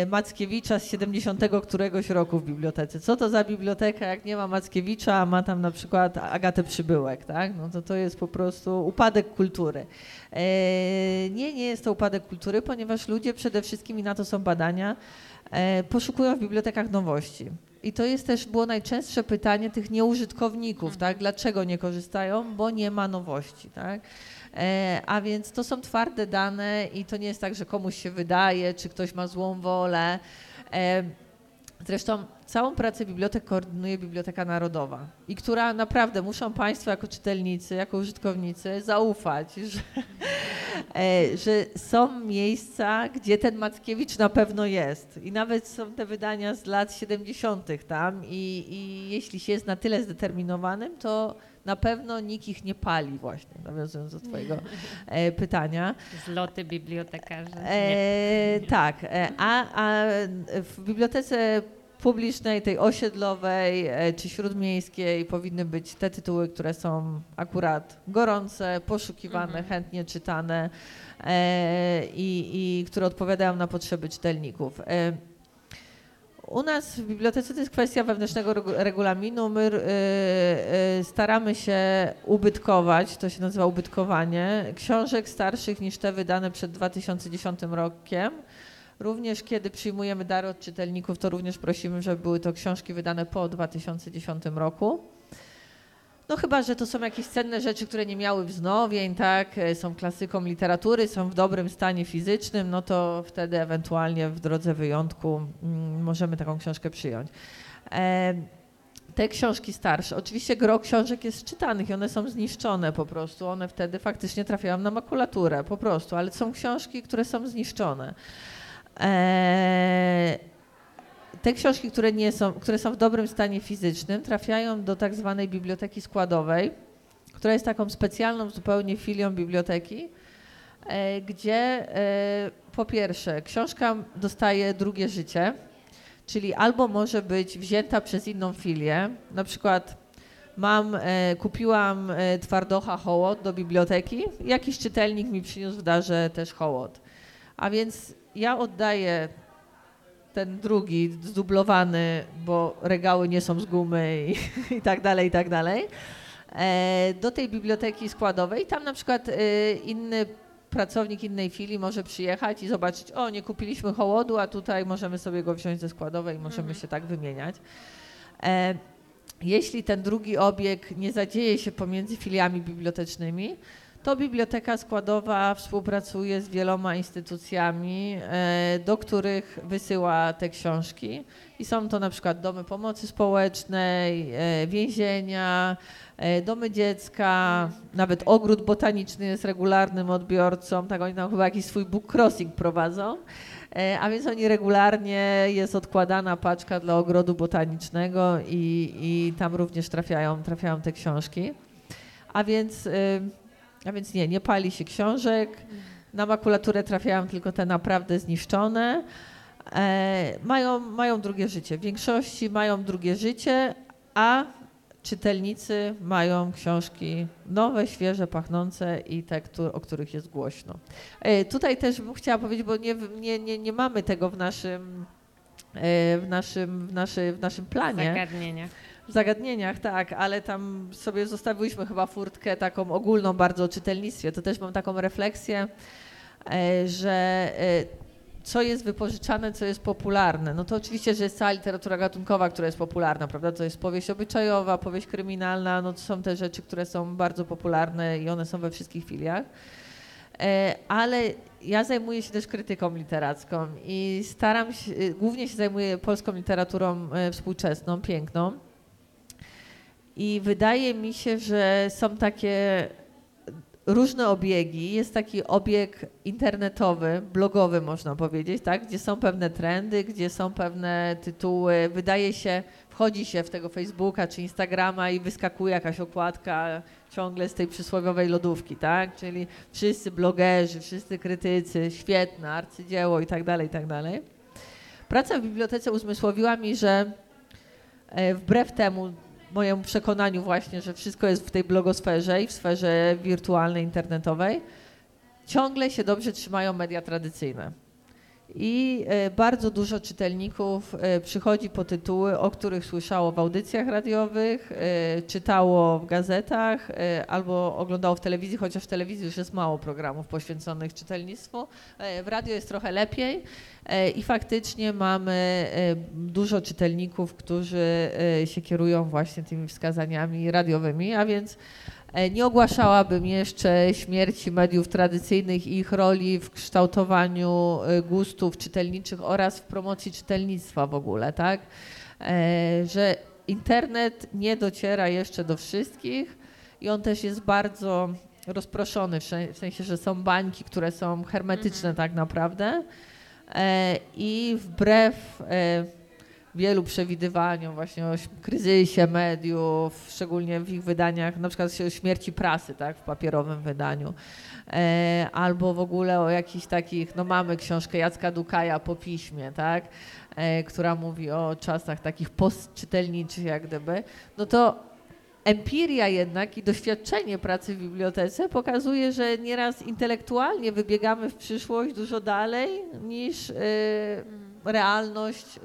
Mackiewicza z 70 któregoś roku w bibliotece. Co to za biblioteka, jak nie ma Mackiewicza, a ma tam na przykład Agatę Przybyłek, tak? No to to jest po prostu upadek kultury. E, nie, nie jest to upadek kultury, ponieważ ludzie przede wszystkim, i na to są badania, e, poszukują w bibliotekach nowości. I to jest też było najczęstsze pytanie tych nieużytkowników, tak? Dlaczego nie korzystają? Bo nie ma nowości, tak? E, a więc to są twarde dane i to nie jest tak, że komuś się wydaje, czy ktoś ma złą wolę. E, zresztą całą pracę bibliotek koordynuje Biblioteka Narodowa i która naprawdę muszą Państwo jako czytelnicy, jako użytkownicy zaufać, [LAUGHS] że, e, że są miejsca, gdzie ten Mackiewicz na pewno jest. I nawet są te wydania z lat 70. tam i, i jeśli się jest na tyle zdeterminowanym, to na pewno nikt ich nie pali właśnie, nawiązując do Twojego e, pytania. Zloty bibliotekarzy. E, tak, e, a, a w bibliotece publicznej, tej osiedlowej e, czy śródmiejskiej powinny być te tytuły, które są akurat gorące, poszukiwane, Mhm. chętnie czytane e, i, i które odpowiadają na potrzeby czytelników. E, u nas w bibliotece to jest kwestia wewnętrznego regu- regulaminu. My y, y, staramy się ubytkować, to się nazywa ubytkowanie, książek starszych niż te wydane przed 2010 rokiem. Również kiedy przyjmujemy dary od czytelników, to również prosimy, żeby były to książki wydane po 2010 roku. No chyba, że to są jakieś cenne rzeczy, które nie miały wznowień, tak, e, są klasyką literatury, są w dobrym stanie fizycznym, no to wtedy ewentualnie w drodze wyjątku mm, możemy taką książkę przyjąć. E, te książki starsze, oczywiście gro książek jest czytanych i one są zniszczone po prostu, one wtedy faktycznie trafiają na makulaturę po prostu, ale są książki, które są zniszczone. E, te książki, które, nie są, które są w dobrym stanie fizycznym, trafiają do tak zwanej biblioteki składowej, która jest taką specjalną zupełnie filią biblioteki, e, gdzie e, po pierwsze książka dostaje drugie życie, czyli albo może być wzięta przez inną filię, na przykład mam, e, kupiłam twardocha hołot do biblioteki, jakiś czytelnik mi przyniósł w darze też hołot. A więc ja oddaję ten drugi zdublowany, bo regały nie są z gumy i, [LAUGHS] i tak dalej, i tak dalej, e, do tej biblioteki składowej. Tam na przykład e, inny pracownik innej filii może przyjechać i zobaczyć, o nie kupiliśmy hołodu, a tutaj możemy sobie go wziąć ze składowej i możemy Mhm. się tak wymieniać. E, jeśli ten drugi obieg nie zadzieje się pomiędzy filiami bibliotecznymi, to Biblioteka Składowa współpracuje z wieloma instytucjami, e, do których wysyła te książki. I są to na przykład domy pomocy społecznej, e, więzienia, e, domy dziecka, nawet ogród botaniczny jest regularnym odbiorcą. Tak oni tam chyba jakiś swój book crossing prowadzą. A więc oni regularnie jest odkładana paczka dla ogrodu botanicznego i, i tam również trafiają, trafiają te książki. A więc, a więc nie, nie pali się książek. Na makulaturę trafiają tylko te naprawdę zniszczone. E, mają, mają drugie życie. W większości mają drugie życie, a czytelnicy mają książki nowe, świeże, pachnące i te, o których jest głośno. E, Tutaj też bym chciała powiedzieć, bo nie, nie, nie, nie mamy tego w naszym, e, w naszym, w naszy, w naszym planie. Zagadnienia. W zagadnieniach, tak, ale tam sobie zostawiłyśmy chyba furtkę taką ogólną bardzo o czytelnictwie. To też mam taką refleksję, e, że e, co jest wypożyczane, co jest popularne. No to oczywiście, że jest cała literatura gatunkowa, która jest popularna, prawda? To jest powieść obyczajowa, powieść kryminalna, no to są te rzeczy, które są bardzo popularne i one są we wszystkich filiach. E, Ale ja zajmuję się też krytyką literacką i staram się, głównie się zajmuję polską literaturą współczesną, piękną. I wydaje mi się, że są takie różne obiegi. Jest taki obieg internetowy, blogowy można powiedzieć, tak? gdzie są pewne trendy, gdzie są pewne tytuły. Wydaje się, wchodzi się w tego Facebooka czy Instagrama i wyskakuje jakaś okładka ciągle z tej przysłowiowej lodówki, tak? Czyli wszyscy blogerzy, wszyscy krytycy, świetne, arcydzieło i tak dalej, i tak dalej. Praca w bibliotece uzmysłowiła mi, że e, wbrew temu mojemu przekonaniu właśnie, że wszystko jest w tej blogosferze i w sferze wirtualnej, internetowej, ciągle się dobrze trzymają media tradycyjne. I e, bardzo dużo czytelników e, przychodzi po tytuły, o których słyszało w audycjach radiowych, e, czytało w gazetach albo oglądało w telewizji, chociaż w telewizji już jest mało programów poświęconych czytelnictwu. W radio jest trochę lepiej i faktycznie mamy dużo czytelników, którzy się kierują właśnie tymi wskazaniami radiowymi, a więc Nie ogłaszałabym jeszcze śmierci mediów tradycyjnych i ich roli w kształtowaniu e, gustów czytelniczych oraz w promocji czytelnictwa w ogóle, tak? E, Że internet nie dociera jeszcze do wszystkich i on też jest bardzo rozproszony, w sen- w sensie, że są bańki, które są hermetyczne tak naprawdę e, i wbrew e, wielu przewidywaniom właśnie o kryzysie mediów, szczególnie w ich wydaniach, na przykład o śmierci prasy, tak, w papierowym wydaniu, e, albo w ogóle o jakichś takich, no mamy książkę Jacka Dukaja po piśmie, tak, e, która mówi o czasach takich postczytelniczych jak gdyby, no to empiria jednak i doświadczenie pracy w bibliotece pokazuje, że nieraz intelektualnie wybiegamy w przyszłość dużo dalej niż y, realność, y,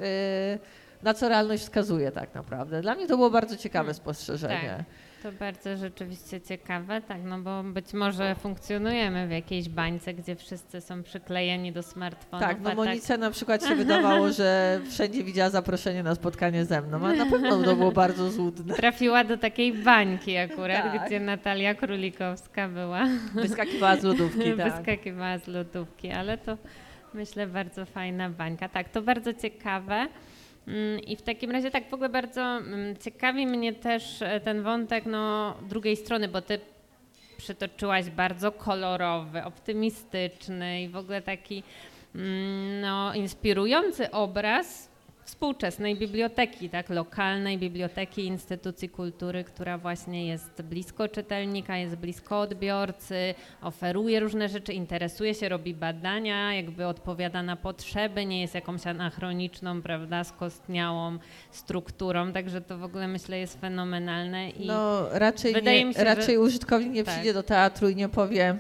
na co realność wskazuje tak naprawdę. Dla mnie to było bardzo ciekawe Hmm. spostrzeżenie. Tak. To bardzo rzeczywiście ciekawe, tak, no bo być może funkcjonujemy w jakiejś bańce, gdzie wszyscy są przyklejeni do smartfonów. Tak, no Monice na przykład się wydawało, że wszędzie widziała zaproszenie na spotkanie ze mną, a na pewno to było bardzo złudne. Trafiła do takiej bańki akurat, Tak. gdzie Natalia Królikowska była. Wyskakiwała z lodówki, [LAUGHS] tak. Wyskakiwała z lodówki, ale to myślę bardzo fajna bańka. Tak, to bardzo ciekawe. Mm, I w takim razie tak w ogóle bardzo mm, ciekawi mnie też e, ten wątek no, drugiej strony, bo ty przytoczyłaś bardzo kolorowy, optymistyczny i w ogóle taki mm, no, inspirujący obraz współczesnej biblioteki, tak, lokalnej biblioteki, instytucji kultury, która właśnie jest blisko czytelnika, jest blisko odbiorcy, oferuje różne rzeczy, interesuje się, robi badania, jakby odpowiada na potrzeby, nie jest jakąś anachroniczną, prawda, skostniałą strukturą, także to w ogóle myślę jest fenomenalne i No raczej, Wydaje nie, mi się, że- raczej użytkownik nie Tak. przyjdzie do teatru i nie powie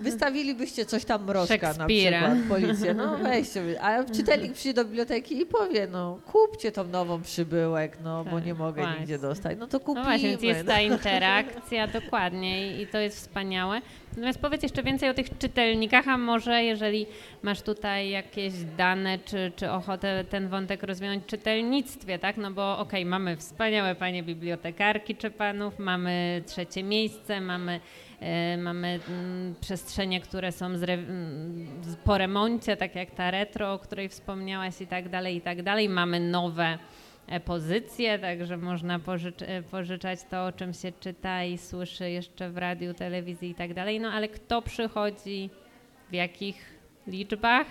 wystawilibyście coś tam mrożka na przykład, policję, no weźcie, a czytelnik przyjdzie do biblioteki i powie, no kupcie tą nową przybyłek, no bo Tak, nie mogę właśnie. nigdzie dostać, no to No kupimy. właśnie, więc jest no. ta interakcja, dokładnie i- to jest wspaniałe. Natomiast powiedz jeszcze więcej o tych czytelnikach, a może jeżeli masz tutaj jakieś dane, czy, czy ochotę ten wątek rozwinąć w czytelnictwie, tak? No bo okej, mamy wspaniałe panie bibliotekarki czy panów, mamy trzecie miejsce, mamy, mamy mm, przestrzenie, które są zre, mm, po remoncie, tak jak ta retro, o której wspomniałaś i tak dalej, i tak dalej. Mamy nowe e, pozycje, także można pożycz, e, pożyczać to, o czym się czyta i słyszy jeszcze w radiu, telewizji i tak dalej. No ale kto przychodzi, w jakich liczbach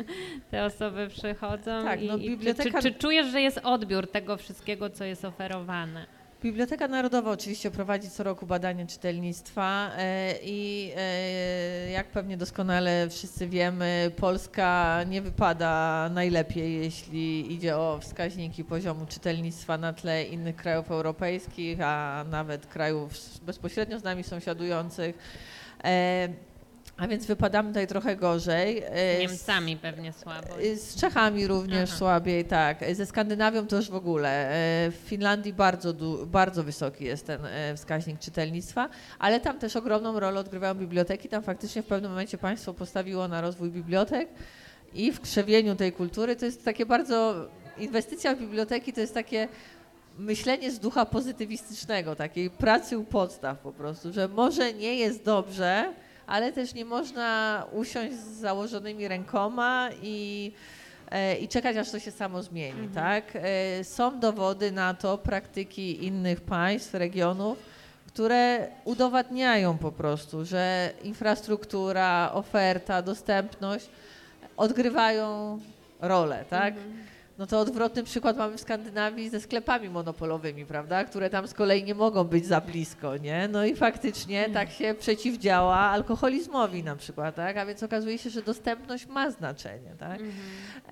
[LAUGHS] te osoby przychodzą Tak, i, no i biblioteka- czy, czy, czy czujesz, że jest odbiór tego wszystkiego, co jest oferowane? Biblioteka Narodowa oczywiście prowadzi co roku badanie czytelnictwa e, i e, jak pewnie doskonale wszyscy wiemy, Polska nie wypada najlepiej, jeśli idzie o wskaźniki poziomu czytelnictwa na tle innych krajów europejskich, a nawet krajów bezpośrednio z nami sąsiadujących. E, A więc wypadamy tutaj trochę gorzej. E, Z Niemcami pewnie słabo. Y, Z Czechami również Aha. słabiej, tak. Ze Skandynawią to już w ogóle. E, W Finlandii bardzo, bardzo wysoki jest ten e, wskaźnik czytelnictwa, ale tam też ogromną rolę odgrywają biblioteki. Tam faktycznie w pewnym momencie państwo postawiło na rozwój bibliotek i w krzewieniu tej kultury to jest takie bardzo. Inwestycja w biblioteki to jest takie myślenie z ducha pozytywistycznego, takiej pracy u podstaw po prostu, że może nie jest dobrze, ale też nie można usiąść z założonymi rękoma i, e, i czekać, aż to się samo zmieni, tak? E, Są dowody na to, praktyki innych państw, regionów, które udowadniają po prostu, że infrastruktura, oferta, dostępność odgrywają rolę, tak? No to odwrotny przykład mamy w Skandynawii ze sklepami monopolowymi, prawda? Które tam z kolei nie mogą być za blisko, nie? No i faktycznie tak się przeciwdziała alkoholizmowi na przykład, tak? A więc okazuje się, że dostępność ma znaczenie, tak?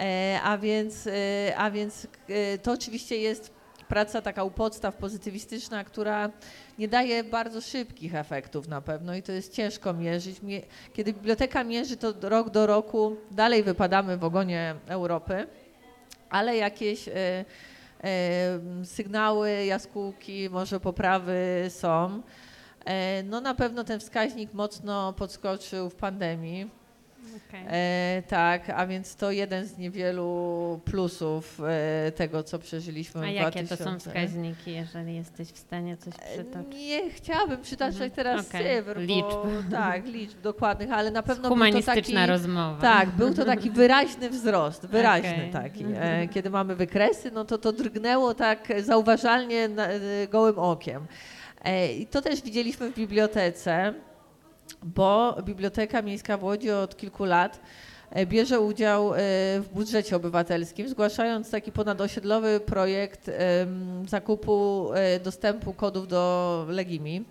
E, a więc, e, a więc e, to oczywiście jest praca taka u podstaw pozytywistyczna, która nie daje bardzo szybkich efektów na pewno i to jest ciężko mierzyć. Mie- Kiedy biblioteka mierzy, to rok do roku dalej wypadamy w ogonie Europy, ale jakieś e, e, sygnały, jaskółki, może poprawy są. E, no na pewno ten wskaźnik mocno podskoczył w pandemii, Okej. E, tak, a więc to jeden z niewielu plusów e, tego, co przeżyliśmy A w jakie to 2000. są wskaźniki, jeżeli jesteś w stanie coś E, przytoczyć? Nie chciałabym przytaczać Mhm, teraz okej. cyfr, Liczb. Bo, [LAUGHS] tak, liczb dokładnych, ale na pewno był to Humanistyczna taki, rozmowa. Tak, był to taki [LAUGHS] wyraźny wzrost, wyraźny Okej. taki. E, kiedy mamy wykresy, no to to drgnęło tak zauważalnie na, gołym okiem. I to też widzieliśmy w bibliotece, bo Biblioteka Miejska w Łodzi od kilku lat e, bierze udział e, w budżecie obywatelskim, zgłaszając taki ponadosiedlowy projekt zakupu e, dostępu kodów do Legimi.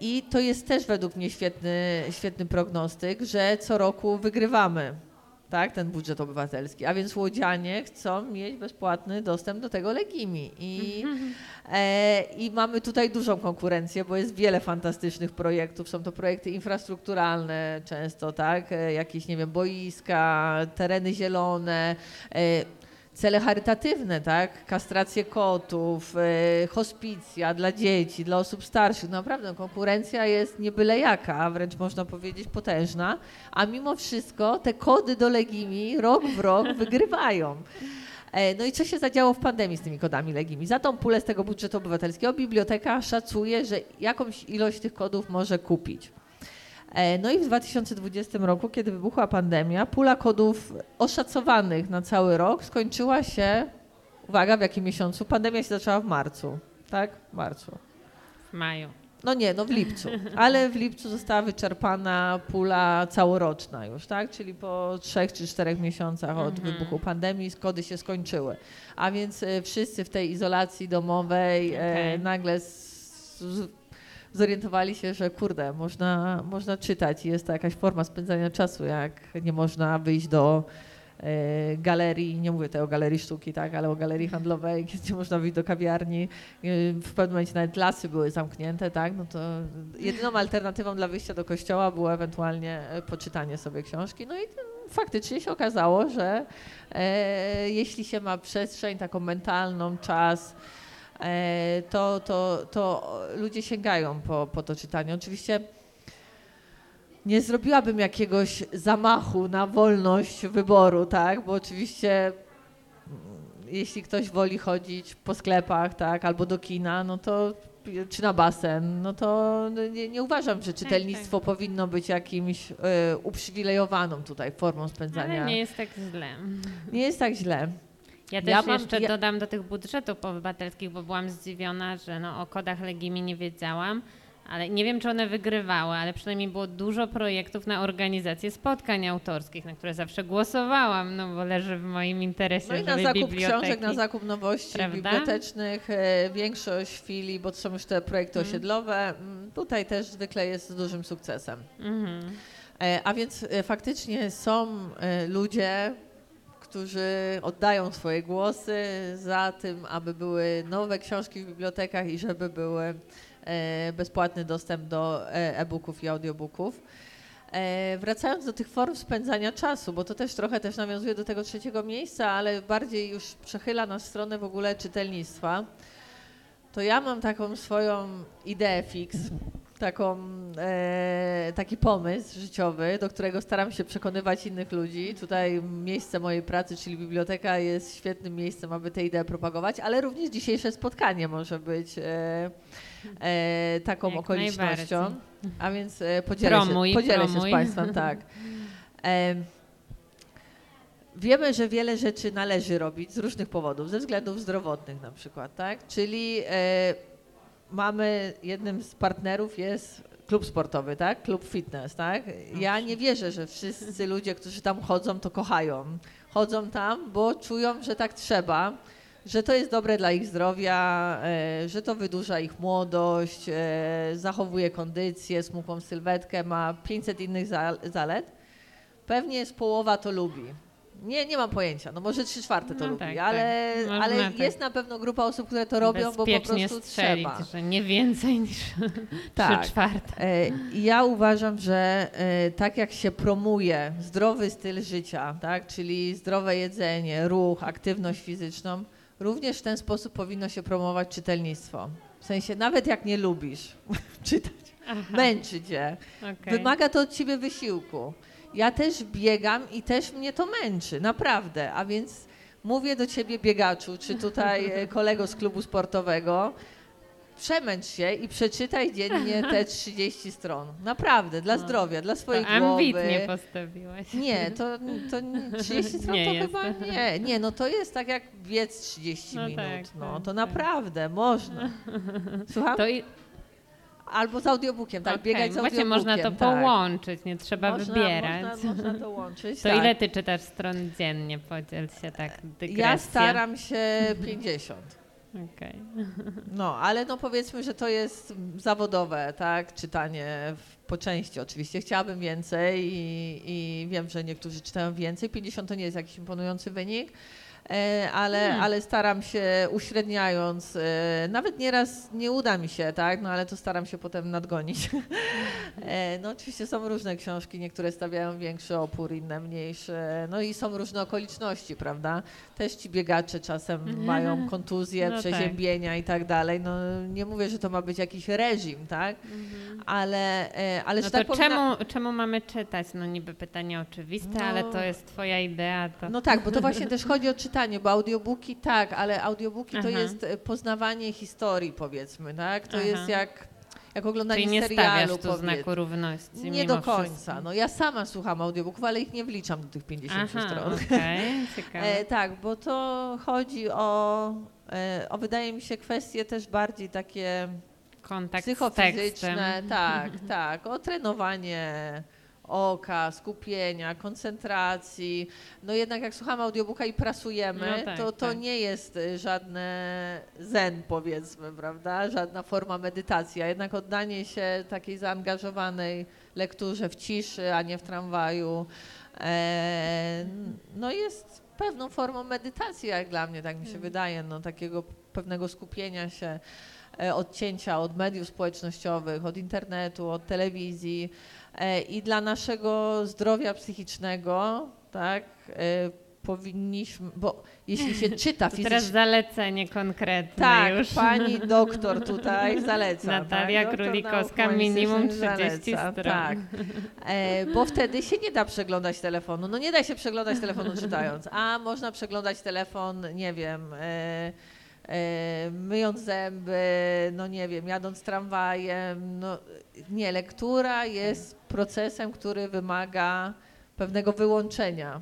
I to jest też według mnie świetny, świetny prognostyk, że co roku wygrywamy tak, ten budżet obywatelski. A więc łodzianie chcą mieć bezpłatny dostęp do tego Legimi. I, e, I mamy tutaj dużą konkurencję, bo jest wiele fantastycznych projektów. Są to projekty infrastrukturalne często, tak? E, jakieś, nie wiem, boiska, tereny zielone. E, cele charytatywne, tak? Kastracje kotów, e, hospicja dla dzieci, dla osób starszych. Naprawdę konkurencja jest nie byle jaka, wręcz można powiedzieć potężna, a mimo wszystko te kody do Legimi rok w rok [LAUGHS] wygrywają. E, No i co się zadziało w pandemii z tymi kodami Legimi? Za tą pulę z tego budżetu obywatelskiego biblioteka szacuje, że jakąś ilość tych kodów może kupić. E, No i w 2020 roku, kiedy wybuchła pandemia, pula kodów oszacowanych na cały rok skończyła się, uwaga, w jakim miesiącu? Pandemia się zaczęła w marcu, tak? W marcu. W maju. No nie, no w lipcu, ale w lipcu została wyczerpana pula całoroczna już, tak? Czyli po trzech czy czterech miesiącach od Mhm. wybuchu pandemii kody się skończyły. A więc e, wszyscy w tej izolacji domowej e, Okej. nagle z, z, zorientowali się, że kurde, można, można czytać i jest to jakaś forma spędzania czasu, jak nie można wyjść do e, galerii, nie mówię tutaj o galerii sztuki, tak, ale o galerii handlowej, gdzie można wyjść do kawiarni. E, W pewnym momencie nawet lasy były zamknięte, tak, no to jedyną alternatywą dla wyjścia do kościoła było ewentualnie e, poczytanie sobie książki. No i faktycznie się okazało, że jeśli się ma przestrzeń taką mentalną, czas, to, to, to ludzie sięgają po, po to czytanie. Oczywiście nie zrobiłabym jakiegoś zamachu na wolność wyboru, tak? Bo oczywiście mm, jeśli ktoś woli chodzić po sklepach, tak, albo do kina, no to czy na basen, no to nie, nie uważam, że czytelnictwo powinno być jakimś e, uprzywilejowaną tutaj formą spędzania. Ale nie jest tak źle. nie jest tak źle. Ja też Ja mam- jeszcze ja- dodam do tych budżetów obywatelskich, bo byłam zdziwiona, że no, o kodach Legimi nie wiedziałam, ale nie wiem, czy one wygrywały, ale przynajmniej było dużo projektów na organizację spotkań autorskich, na które zawsze głosowałam, no bo leży w moim interesie, No i na zakup biblioteki... książek, na zakup nowości Prawda? bibliotecznych, e, większość chwili, bo to są już te projekty Mhm. osiedlowe, mm, tutaj też zwykle jest z dużym sukcesem. E, A więc e, faktycznie są ludzie, którzy oddają swoje głosy za tym, aby były nowe książki w bibliotekach i żeby były e, bezpłatny dostęp do e, e-booków i audiobooków. E, Wracając do tych form spędzania czasu, bo to też trochę też nawiązuje do tego trzeciego miejsca, ale bardziej już przechyla nas w stronę w ogóle czytelnictwa, to ja mam taką swoją ideę fix, taką, e, taki pomysł życiowy, do którego staram się przekonywać innych ludzi. Tutaj miejsce mojej pracy, czyli biblioteka, jest świetnym miejscem, aby tę ideę propagować, ale również dzisiejsze spotkanie może być e, e, taką Jak okolicznością. A więc e, podzielę, Promuj, się, podzielę się z. Państwem, tak. E, Wiemy, że wiele rzeczy należy robić z różnych powodów, ze względów zdrowotnych na przykład, tak? Czyli e, mamy, jednym z partnerów jest klub sportowy, tak? Klub fitness, tak? Ja nie wierzę, że wszyscy ludzie, którzy tam chodzą, to kochają. Chodzą tam, bo czują, że tak trzeba, że to jest dobre dla ich zdrowia, e, że to wydłuża ich młodość, e, zachowuje kondycję, smukłą sylwetkę, ma 500 innych za- zalet. Pewnie jest połowa to lubi. Nie, nie mam pojęcia. No może trzy czwarte to No lubi, tak, ale, tak. Można ale tak. jest na pewno grupa osób, które to robią, bo po prostu strzelić, trzeba. że nie więcej niż Tak. trzy czwarte. E, Ja uważam, że e, tak jak się promuje zdrowy styl życia, tak, czyli zdrowe jedzenie, ruch, aktywność fizyczną, również w ten sposób powinno się promować czytelnictwo. W sensie, nawet jak nie lubisz [LAUGHS] czytać, Aha, męczy cię, okej. wymaga to od ciebie wysiłku. Ja też biegam i też mnie to męczy, naprawdę. A więc mówię do ciebie, biegaczu, czy tutaj e, kolego z klubu sportowego, przemęcz się i przeczytaj dziennie te 30 stron. Naprawdę, dla No. zdrowia, dla To swojej ambitnie głowy. postawiłaś. Nie, to, to nie- 30 stron Nie to jest. chyba nie. Nie, no to jest tak jak biec 30 No minut. tak, no tak, to tak. naprawdę można. Słucham? To i, Albo z audiobookiem, tak, okej, biegać z Właśnie audiobookiem. można to tak. połączyć, nie trzeba można, wybierać. Można, można to łączyć. [LAUGHS] To tak. ile ty czytasz stron dziennie? Podziel się tak dygresja. Ja staram się [LAUGHS] 50. Okej. No, ale no powiedzmy, że to jest zawodowe, tak, czytanie w, po części oczywiście. Chciałabym więcej i, i wiem, że niektórzy czytają więcej. 50 to nie jest jakiś imponujący wynik, ale, Hmm. ale staram się uśredniając, e, nawet nieraz nie uda mi się, tak, no ale to staram się potem nadgonić. [LAUGHS] E, no oczywiście są różne książki, niektóre stawiają większy opór, inne mniejsze, no i są różne okoliczności, prawda? Też ci biegacze czasem mają kontuzje, No tak. przeziębienia i tak dalej. No nie mówię, że to ma być jakiś reżim, tak? Ale, e, ale No to tak powinna- czemu, czemu mamy czytać? No niby pytanie oczywiste, No. ale to jest twoja idea. To... No tak, bo to właśnie też chodzi o czytanie, bo audiobooki tak, ale audiobooki to Aha. jest e, poznawanie historii, powiedzmy, tak? To Aha. jest jak, jak oglądanie Czyli nie serialu. tu powiedz. znaku równości Nie do końca. wszystko. No ja sama słucham audiobooków, ale ich nie wliczam do tych 50 Aha, stron. okej, [LAUGHS] ciekawe. E, tak, bo to chodzi o, e, o, wydaje mi się, kwestie też bardziej takie Kontakt psychofizyczne. Tak, [LAUGHS] tak. O trenowanie oka, skupienia, koncentracji. No jednak jak słuchamy audiobooka i pracujemy, No tak, to to tak. nie jest y, żadne zen, powiedzmy, prawda? Żadna forma medytacji, a jednak oddanie się takiej zaangażowanej lekturze w ciszy, a nie w tramwaju, e, no jest pewną formą medytacji, jak dla mnie, tak mi się wydaje, no takiego pewnego skupienia się e, odcięcia od mediów społecznościowych, od internetu, od telewizji i dla naszego zdrowia psychicznego, tak, e, powinniśmy, bo jeśli się [LAUGHS] czyta To teraz fizycznie... zalecenie konkretne Tak, już. pani [LAUGHS] doktor tutaj zaleca. Natalia tak? Królikowska, minimum humanistycznych 30 zaleca, stron. Tak, e, bo wtedy się nie da przeglądać telefonu. No nie da się przeglądać telefonu [LAUGHS] czytając, a można przeglądać telefon, nie wiem, e, e, myjąc zęby, no nie wiem, jadąc tramwajem. No, nie, lektura jest procesem, który wymaga pewnego wyłączenia.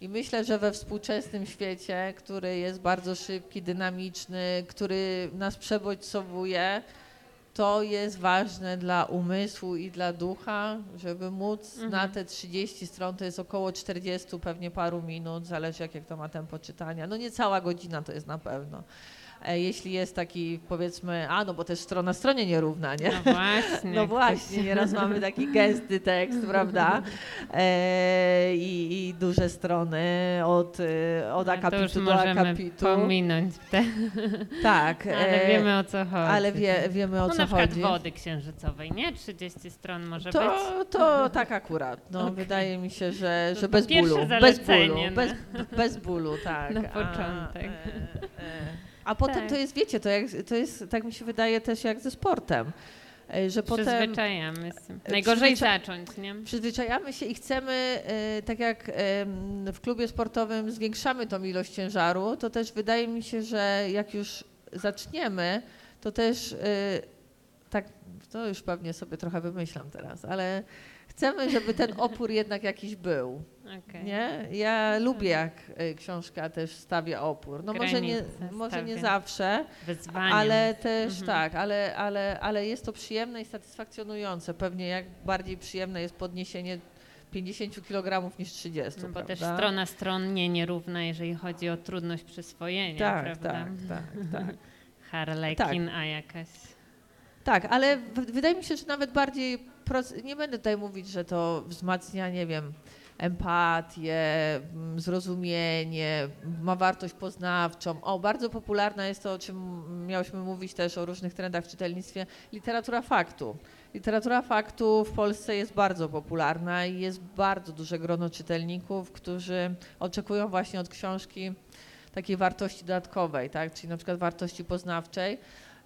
I myślę, że we współczesnym świecie, który jest bardzo szybki, dynamiczny, który nas przebodźcowuje, to jest ważne dla umysłu i dla ducha, żeby móc Mhm. na te 30 stron, to jest około 40 pewnie paru minut, zależy jakie kto ma tempo czytania. No nie cała godzina to jest na pewno. E, Jeśli jest taki powiedzmy, a no bo też strona stronie nierówna, nie? No właśnie. [LAUGHS] No właśnie, nieraz mamy taki gęsty tekst, prawda? E, i, I duże strony od, e, od No, to akapitu do możemy akapitu. pominąć te, Tak. [LAUGHS] ale e, wiemy o co chodzi. ale wie, wiemy o no co na przykład chodzi. wody księżycowej, nie? 30 stron może być. To, to tak akurat. No, Okej. Wydaje mi się, że, To że to bez bólu. Bez bólu. no. Bez, bez bólu, tak. Na A, początek. e, e. A potem Tak. to jest, wiecie, to, jak, to jest, tak mi się wydaje, też jak ze sportem. e, Że potem Przyzwyczajamy się. Najgorzej przyzwycza- zacząć, nie? przyzwyczajamy się i chcemy, e, tak jak w klubie sportowym zwiększamy tą ilość ciężaru, to też wydaje mi się, że jak już zaczniemy, to też e, tak, to już pewnie sobie trochę wymyślam teraz, ale chcemy, żeby ten opór jednak jakiś był. Okej. Nie? Ja lubię, jak e, książka też stawia opór. No może nie, może nie zawsze, ale też Mhm. tak, ale, ale, ale jest to przyjemne i satysfakcjonujące. Pewnie jak bardziej przyjemne jest podniesienie 50 kg niż 30. No bo prawda? też strona stronnie nierówna, jeżeli chodzi o trudność przyswojenia, tak, prawda? tak, tak, [LAUGHS] tak. Harlekin, a jakaś. Tak, ale wydaje mi się, że nawet bardziej, nie będę tutaj mówić, że to wzmacnia, nie wiem, empatię, mm, zrozumienie, ma wartość poznawczą. O, bardzo popularna jest to, o czym miałyśmy mówić też o różnych trendach w czytelnictwie, literatura faktu. Literatura faktu w Polsce jest bardzo popularna i jest bardzo duże grono czytelników, którzy oczekują właśnie od książki takiej wartości dodatkowej, tak? czyli na przykład wartości poznawczej,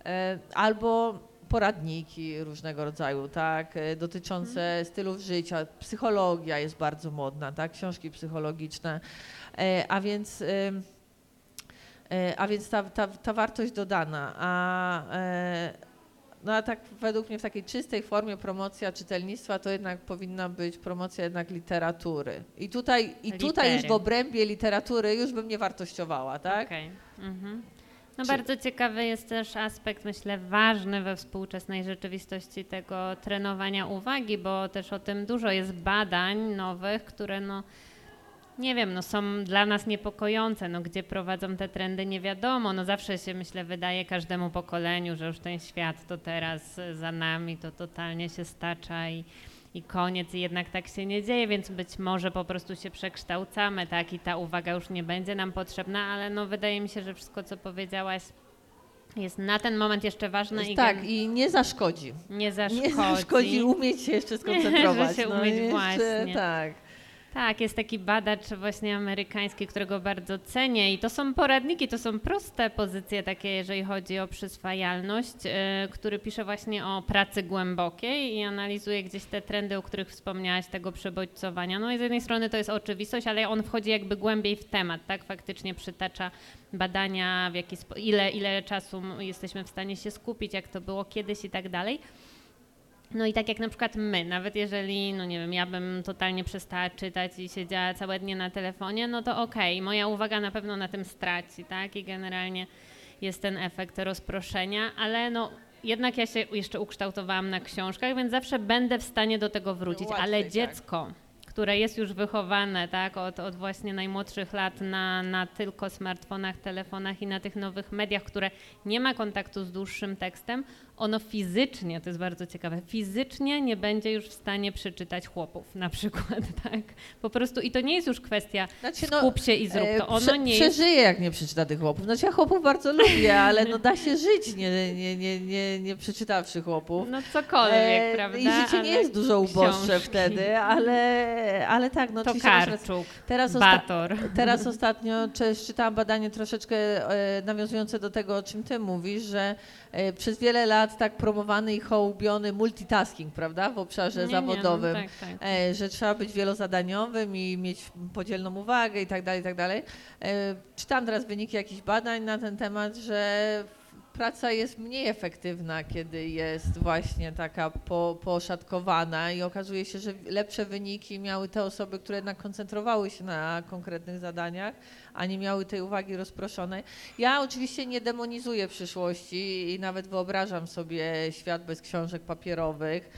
e, albo poradniki różnego rodzaju, tak, e, dotyczące stylów życia, psychologia jest bardzo modna, tak, książki psychologiczne, e, a więc e, a więc ta, ta, ta wartość dodana, a no a tak według mnie w takiej czystej formie promocja czytelnictwa to jednak powinna być promocja jednak literatury. I tutaj, i tutaj już w obrębie literatury już bym nie wartościowała, tak? Okej. Mhm. No bardzo ciekawy jest też aspekt, myślę, ważny we współczesnej rzeczywistości tego trenowania uwagi, bo też o tym dużo jest badań nowych, które no nie wiem, no są dla nas niepokojące, no gdzie prowadzą te trendy nie wiadomo, no zawsze się myślę wydaje każdemu pokoleniu, że już ten świat to teraz za nami, to totalnie się stacza i, i koniec i jednak tak się nie dzieje, więc być może po prostu się przekształcamy, tak, i ta uwaga już nie będzie nam potrzebna, ale no wydaje mi się, że wszystko co powiedziałaś jest na ten moment jeszcze ważne i tak, gen- i nie zaszkodzi. nie zaszkodzi. Nie zaszkodzi umieć się jeszcze skoncentrować. [LAUGHS] Że się no, umieć jeszcze, właśnie. Tak. Tak, jest taki badacz właśnie amerykański, którego bardzo cenię i to są poradniki, to są proste pozycje takie, jeżeli chodzi o przyswajalność, e, który pisze właśnie o pracy głębokiej i analizuje gdzieś te trendy, o których wspomniałaś, tego przebodźcowania. No i z jednej strony to jest oczywistość, ale on wchodzi jakby głębiej w temat, tak? Faktycznie przytacza badania, w jaki ile, ile czasu jesteśmy w stanie się skupić, jak to było kiedyś i tak dalej. No i tak jak na przykład my, nawet jeżeli, no nie wiem, ja bym totalnie przestała czytać i siedziała całe dnie na telefonie, no to okej, moja uwaga na pewno na tym straci, tak? I generalnie jest ten efekt rozproszenia, ale no jednak ja się jeszcze ukształtowałam na książkach, więc zawsze będę w stanie do tego wrócić, Łatwiej, ale tak. dziecko, które jest już wychowane, tak, od, od właśnie najmłodszych lat na, na tylko smartfonach, telefonach i na tych nowych mediach, które nie ma kontaktu z dłuższym tekstem, ono fizycznie, to jest bardzo ciekawe, fizycznie nie będzie już w stanie przeczytać chłopów na przykład, [LAUGHS] tak? Po prostu i to nie jest już kwestia Znaczy, skup się i zrób e, to, ono prze- nie jest... Przeżyję, jak nie przeczyta tych chłopów. Znaczy ja chłopów bardzo lubię, ale no da się żyć, nie, nie, nie, nie, nie przeczytawszy chłopów. No cokolwiek, E, prawda? I życie nie Ale jest dużo uboższe wtedy, ale, ale tak, no To oczywiście masz rację. Karczuk, Teraz, osta- Bator. teraz [LAUGHS] ostatnio czytałam badanie troszeczkę e, nawiązujące do tego, o czym ty mówisz, że e, przez wiele lat tak promowany i hołubiony multitasking, prawda, w obszarze Nie, nie, zawodowym. No, tak, tak. E, że trzeba być wielozadaniowym i mieć podzielną uwagę i tak dalej, i tak dalej. E, Czytam teraz wyniki jakichś badań na ten temat, że praca jest mniej efektywna, kiedy jest właśnie taka po, poszatkowana i okazuje się, że lepsze wyniki miały te osoby, które jednak koncentrowały się na konkretnych zadaniach, a nie miały tej uwagi rozproszonej. Ja oczywiście nie demonizuję przyszłości i nawet wyobrażam sobie świat bez książek papierowych.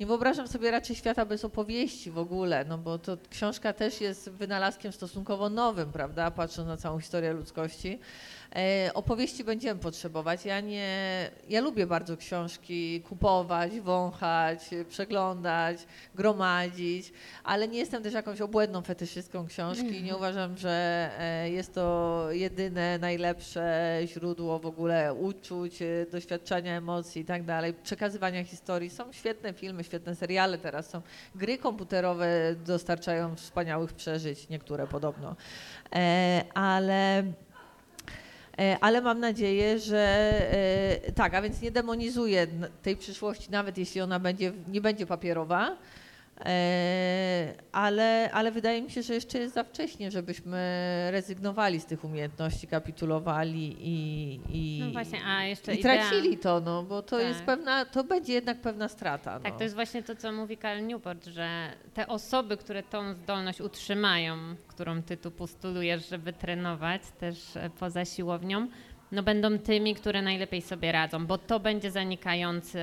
Nie wyobrażam sobie raczej świata bez opowieści w ogóle, no bo to książka też jest wynalazkiem stosunkowo nowym, prawda, patrząc na całą historię ludzkości. E, opowieści będziemy potrzebować. Ja nie, ja lubię bardzo książki kupować, wąchać, przeglądać, gromadzić, ale nie jestem też jakąś obłędną fetyszystką książki. Nie uważam, że e, jest to jedyne, najlepsze źródło w ogóle uczuć, e, doświadczenia emocji i tak dalej, przekazywania historii. Są świetne filmy, świetne seriale teraz są. Gry komputerowe dostarczają wspaniałych przeżyć, niektóre podobno. Ale ale mam nadzieję, że e, tak, a więc nie demonizuję tej przyszłości, nawet jeśli ona będzie, nie będzie papierowa, e, ale, ale wydaje mi się, że jeszcze jest za wcześnie, żebyśmy rezygnowali z tych umiejętności, kapitulowali i, i, No właśnie, a jeszcze i idea- tracili to, no, bo to Tak. jest pewna, to będzie jednak pewna strata. Tak, no. to jest właśnie to, co mówi Karl Newport, że te osoby, które tą zdolność utrzymają, którą ty tu postulujesz, żeby trenować też e, poza siłownią, no będą tymi, które najlepiej sobie radzą, bo to będzie zanikająca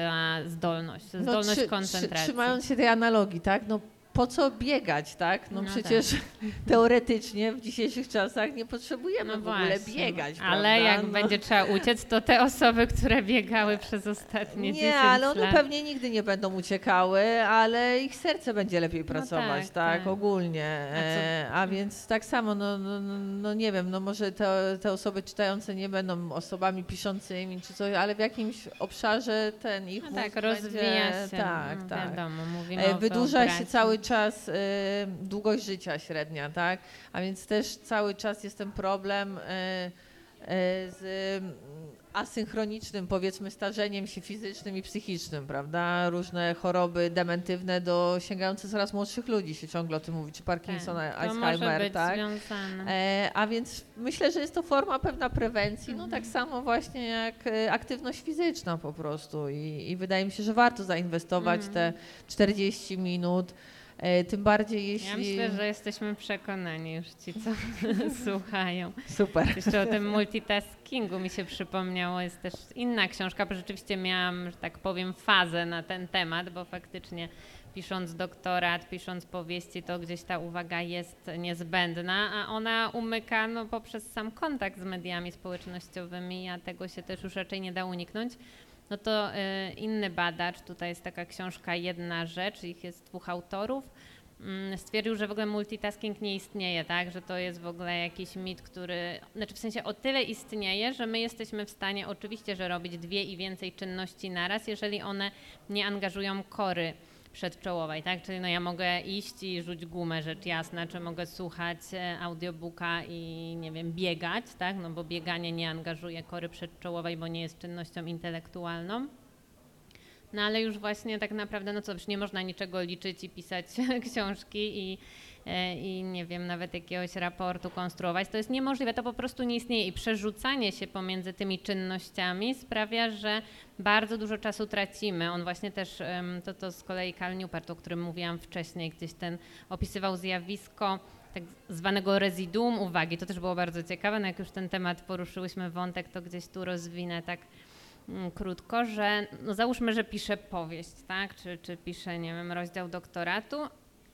zdolność, zdolność No, trzy- koncentracji. Trzy, trzymając się tej analogii, tak? No po co biegać, tak? No, No przecież [LAUGHS] teoretycznie w dzisiejszych czasach nie potrzebujemy No w ogóle właśnie, biegać, Ale prawda? jak no. będzie trzeba uciec, to te osoby, które biegały przez ostatnie 10 Nie, ale one lat. pewnie nigdy nie będą uciekały, ale ich serce będzie lepiej pracować, tak, tak, tak. ogólnie. A E, a więc tak samo, no, no, no, no nie wiem, no może te, te osoby czytające nie będą osobami piszącymi czy coś, ale w jakimś obszarze ten ich No tak, rozwija będzie, się. Tak, no, tak. Wiadomo, mówimy E, Wydłuża się cały czas e, długość życia średnia, tak? A więc też cały czas jest ten problem e, z mm, asynchronicznym, powiedzmy, starzeniem się fizycznym i psychicznym, prawda? Różne choroby dementywne do sięgające coraz młodszych ludzi się ciągle o tym mówi, czy Parkinson, Tak, Alzheimer, tak? E, a więc myślę, że jest to forma pewna prewencji, no tak samo właśnie jak aktywność fizyczna po prostu I, i wydaje mi się, że warto zainwestować te 40 minut, tym bardziej jeśli... Ja myślę, że jesteśmy przekonani już ci, co [LAUGHS] słuchają. Super. Jeszcze o tym multitaskingu mi się przypomniało. Jest też inna książka, bo rzeczywiście miałam, że tak powiem, fazę na ten temat, bo faktycznie pisząc doktorat, pisząc powieści, to gdzieś ta uwaga jest niezbędna, a ona umyka no, poprzez sam kontakt z mediami społecznościowymi, a tego się też już raczej nie da uniknąć. No to y, inny badacz, tutaj jest taka książka Jedna Rzecz, ich jest dwóch autorów, mm, stwierdził, że w ogóle multitasking nie istnieje, tak? Że to jest w ogóle jakiś mit, który, znaczy w sensie o tyle istnieje, że my jesteśmy w stanie oczywiście, że robić dwie i więcej czynności naraz, jeżeli one nie angażują kory przedczołowej, tak? Czyli no ja mogę iść i rzuć gumę, rzecz jasna, czy mogę słuchać e, audiobooka i nie wiem, biegać, tak? No bo bieganie nie angażuje kory przedczołowej, bo nie jest czynnością intelektualną. No ale już właśnie tak naprawdę, no co, już nie można niczego liczyć i pisać [LAUGHS] książki i, i nie wiem, nawet jakiegoś raportu konstruować. To jest niemożliwe, to po prostu nie istnieje i przerzucanie się pomiędzy tymi czynnościami sprawia, że bardzo dużo czasu tracimy. On właśnie też, to, to z kolei Cal Newport, o którym mówiłam wcześniej, gdzieś ten opisywał zjawisko tak zwanego rezyduum uwagi. To też było bardzo ciekawe, no jak już ten temat poruszyłyśmy wątek, to gdzieś tu rozwinę tak mm, krótko, że no załóżmy, że piszę powieść, tak, czy, czy piszę, nie wiem, rozdział doktoratu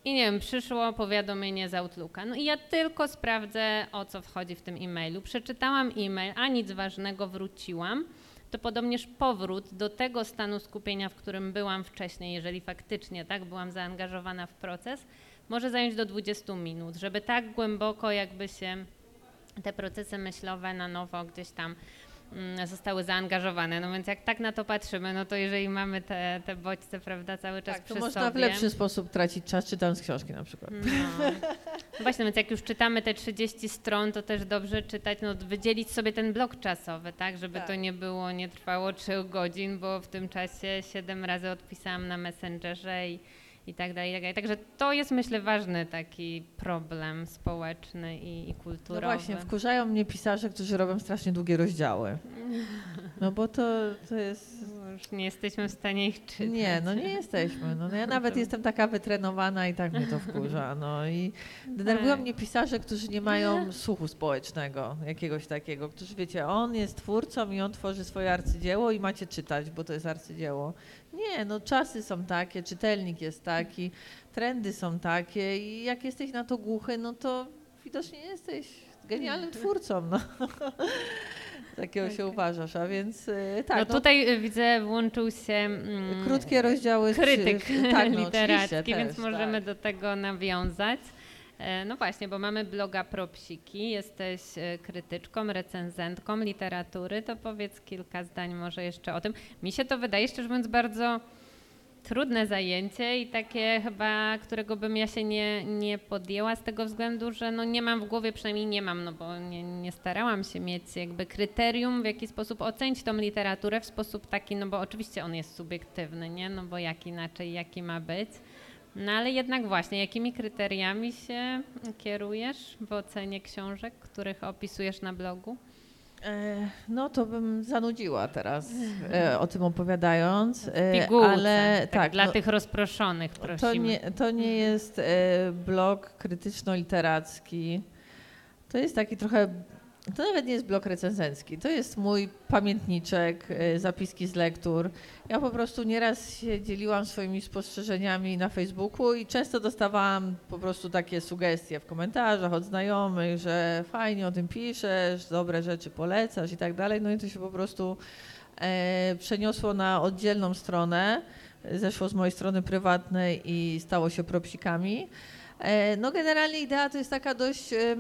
i nie wiem, przyszło powiadomienie z Outlooka. No i ja tylko sprawdzę, o co wchodzi w tym e-mailu. Przeczytałam e-mail, a nic ważnego, wróciłam. To podobnież powrót do tego stanu skupienia, w którym byłam wcześniej, jeżeli faktycznie tak byłam zaangażowana w proces, może zająć do 20 minut, żeby tak głęboko jakby się te procesy myślowe na nowo gdzieś tam zostały zaangażowane. No więc jak tak na to patrzymy, no to jeżeli mamy te, te bodźce, prawda, cały czas Tak, to przy można sobie. w lepszy sposób tracić czas czytając książki na przykład. No. Właśnie, więc jak już czytamy te 30 stron, to też dobrze czytać, no wydzielić sobie ten blok czasowy, tak, żeby Tak. to nie było, nie trwało 3 godzin, bo w tym czasie 7 razy odpisałam na Messengerze i, i tak dalej, i tak dalej. Także to jest myślę ważny taki problem społeczny i, i No kulturowy. właśnie, wkurzają mnie pisarze, którzy robią strasznie długie rozdziały. No bo to, to jest... Już nie jesteśmy w stanie ich czytać. Nie, no nie jesteśmy. No, ja [LAUGHS] nawet jestem taka wytrenowana i tak mnie to wkurza. No i [LAUGHS] denerwują mnie pisarze, którzy nie mają słuchu społecznego, jakiegoś takiego, którzy wiecie, on jest twórcą i on tworzy swoje arcydzieło i macie czytać, bo to jest arcydzieło. Nie, no czasy są takie, czytelnik jest taki, trendy są takie i jak jesteś na to głuchy, no to widocznie jesteś genialnym twórcą. No. [LAUGHS] Takiego się uważasz, a więc y, tak. no no, tutaj y, widzę włączył się mm, Krótkie rozdziały. z- krytyk tak, no, [LAUGHS] literacki, więc też, możemy tak. do tego nawiązać. E, No właśnie, bo mamy bloga Propsiki, jesteś e, krytyczką, recenzentką literatury, to powiedz kilka zdań może jeszcze o tym. Mi się to wydaje, szczerze mówiąc, bardzo trudne zajęcie i takie chyba, którego bym ja się nie, nie podjęła z tego względu, że no nie mam w głowie, przynajmniej nie mam, no bo nie, nie starałam się mieć jakby kryterium, w jaki sposób ocenić tą literaturę w sposób taki, no bo oczywiście on jest subiektywny, nie? No bo jak inaczej, jaki ma być. No ale jednak właśnie, jakimi kryteriami się kierujesz w ocenie książek, których opisujesz na blogu? E, No to bym zanudziła teraz e, o tym opowiadając. e, Pigułce, ale tak, tak, dla no, tych rozproszonych prosimy. to nie, to nie jest e, blog krytyczno-literacki. To jest taki trochę. To nawet nie jest blog recenzencki. To jest mój pamiętniczek, e, zapiski z lektur. Ja po prostu nieraz się dzieliłam swoimi spostrzeżeniami na Facebooku i często dostawałam po prostu takie sugestie w komentarzach od znajomych, że fajnie o tym piszesz, dobre rzeczy polecasz i tak dalej. No i to się po prostu e, przeniosło na oddzielną stronę. Zeszło z mojej strony prywatnej i stało się propsikami. E, no generalnie idea to jest taka dość... e,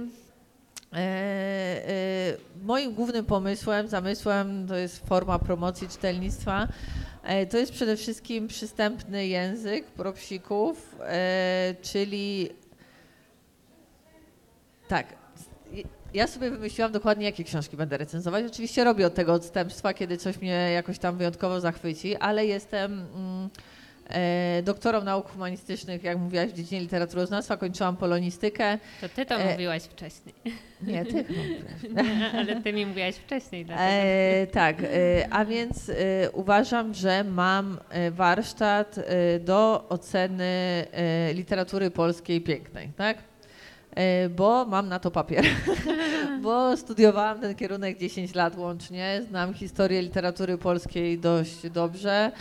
moim głównym pomysłem, zamysłem to jest forma promocji czytelnictwa. E, to jest przede wszystkim przystępny język propsików, e, czyli tak. ja sobie wymyśliłam dokładnie, jakie książki będę recenzować. Oczywiście robię od tego odstępstwa, kiedy coś mnie jakoś tam wyjątkowo zachwyci, ale jestem mm, e, doktorą nauk humanistycznych, jak mówiłaś, w dziedzinie literaturoznawstwa, kończyłam polonistykę. To ty to E, mówiłaś wcześniej, [LAUGHS] Nie, ty chyba mówiłaś. [LAUGHS] ale ty mi mówiłaś wcześniej. E, tak, e, a więc e, uważam, że mam e, warsztat e, do oceny e, literatury polskiej pięknej, tak? E, bo mam na to papier, [LAUGHS] bo studiowałam ten kierunek 10 lat łącznie, znam historię literatury polskiej dość dobrze.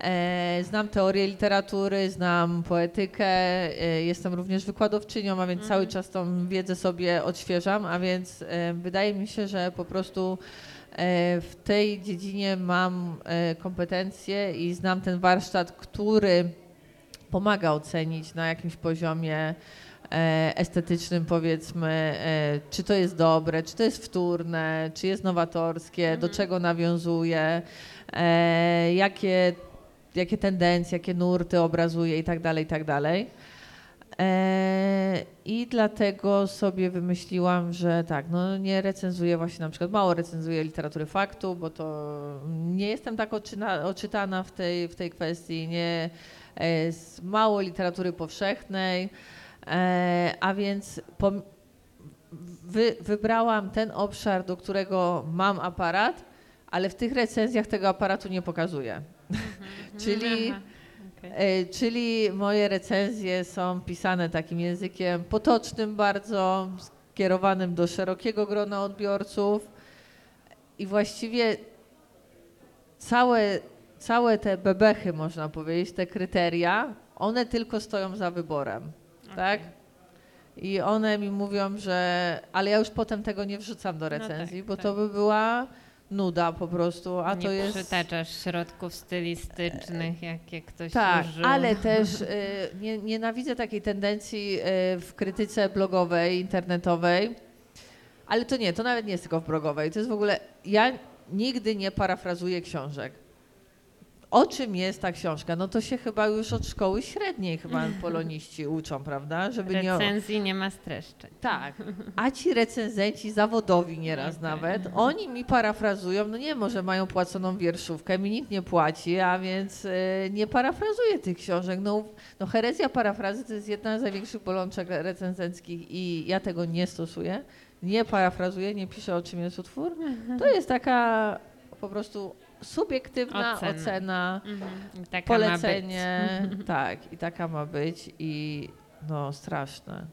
E, Znam teorię literatury, znam poetykę, e, jestem również wykładowczynią, a więc cały czas tą wiedzę sobie odświeżam, a więc e, wydaje mi się, że po prostu w tej dziedzinie mam kompetencje i znam ten warsztat, który pomaga ocenić na jakimś poziomie estetycznym, powiedzmy, czy to jest dobre, czy to jest wtórne, czy jest nowatorskie, do czego nawiązuje, jakie, jakie tendencje, jakie nurty obrazuje i tak dalej, i tak dalej. E, I dlatego sobie wymyśliłam, że tak, no nie recenzuję właśnie na przykład, mało recenzuję literatury faktu, bo to nie jestem tak oczyna, oczytana w tej, w tej kwestii, nie z mało literatury powszechnej, e, a więc pom- wy, wybrałam ten obszar, do którego mam aparat, ale w tych recenzjach tego aparatu nie pokazuję. Czyli Aha, okej. E, Czyli moje recenzje są pisane takim językiem potocznym bardzo, skierowanym do szerokiego grona odbiorców i właściwie całe, całe te bebechy, można powiedzieć, te kryteria, one tylko stoją za wyborem, tak? I one mi mówią, że... Ale ja już potem tego nie wrzucam do No tak, recenzji, bo tak. to by była nuda po prostu, a nie to jest... przytaczasz środków stylistycznych, jakie ktoś Tak, użył. ale [LAUGHS] też y, nie, nienawidzę takiej tendencji y, w krytyce blogowej, internetowej. Ale to nie, to nawet nie jest tylko w blogowej. To jest w ogóle. Ja nigdy nie parafrazuję książek. O czym jest ta książka? No to się chyba już od szkoły średniej chyba [LAUGHS] poloniści uczą, prawda? Żeby nie. Recenzji nie ma streszczeń. Tak, [LAUGHS] a ci recenzenci zawodowi nieraz Okej. nawet, oni mi parafrazują, no nie, może mają płaconą wierszówkę, mi nikt nie płaci, a więc y, nie parafrazuję tych książek. No, no herezja parafrazy to jest jedna z największych bolączek recenzenckich i ja tego nie stosuję. Nie parafrazuję, nie piszę o czym jest utwór. [LAUGHS] To jest taka po prostu subiektywna Ocena. ocena, Mhm. Polecenie, [LAUGHS] tak, i taka ma być i no straszne.